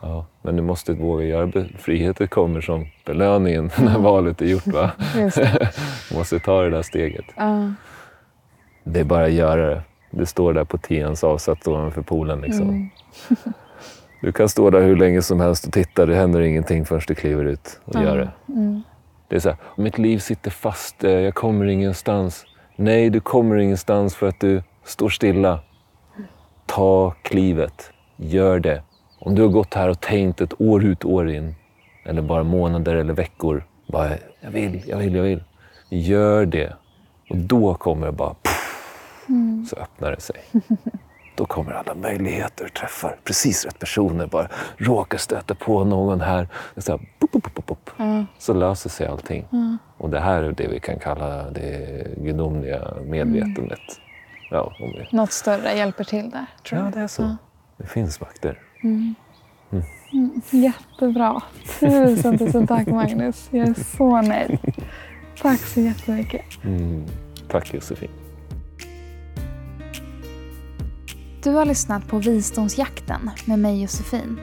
Ja, men du måste våga göra Friheten kommer som belöningen när valet är gjort. Va? Du måste ta det där steget. Ja. Det är bara att göra det. Du står där på tians avsatt ovanför poolen. Liksom. Du kan stå där hur länge som helst och titta. Det händer ingenting förrän du kliver ut och gör det. Det är så här, mitt liv sitter fast. eh, Jag kommer ingenstans. Nej, du kommer ingenstans för att du står stilla. Ta klivet. Gör det. Om du har gått här och tänkt ett år ut, år in. Eller bara månader eller veckor. Bara, jag vill, jag vill, jag vill. Gör det. Och då kommer det bara... Så öppnar det sig. Då kommer alla möjligheter, träffar precis rätt personer. Bara råkar stöta på någon här. Så, här pop, pop, pop, pop. så löser sig allting. Och det här är det vi kan kalla det gudomliga medvetandet. Ja, om vi... Något större hjälper till där, tror ja, jag. det är så. Det finns makter. Jättebra. Tusen, tusen tack Magnus. Jag är så nöjd. Tack så jättemycket. Mm. Tack Josefin. Du har lyssnat på Visdomsjakten med mig Josefin.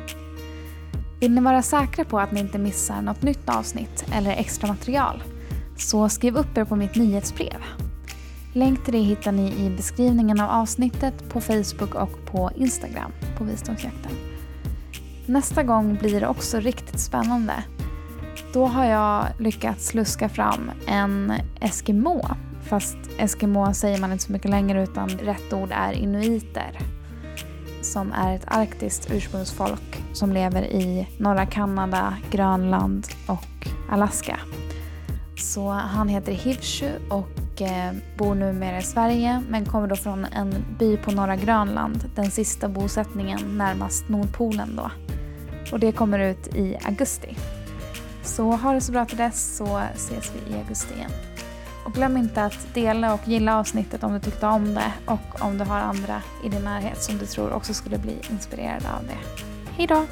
Vill ni vara säkra på att ni inte missar något nytt avsnitt eller extra material så skriv upp er på mitt nyhetsbrev. Länk till det hittar ni i beskrivningen av avsnittet på Facebook och på Instagram på Visdomsjakten. Nästa gång blir det också riktigt spännande. Då har jag lyckats luska fram en eskimo. Fast eskimo säger man inte så mycket längre utan rätt ord är inuiter. Som är ett arktiskt ursprungsfolk som lever i norra Kanada, Grönland och Alaska. Så han heter Hivshu och eh, bor numera i Sverige men kommer då från en by på norra Grönland, den sista bosättningen närmast Nordpolen då. Och det kommer ut i augusti. Så ha det så bra till dess så ses vi i augusti igen. Och glöm inte att dela och gilla avsnittet om du tyckte om det och om du har andra i din närhet som du tror också skulle bli inspirerade av det. Hejdå!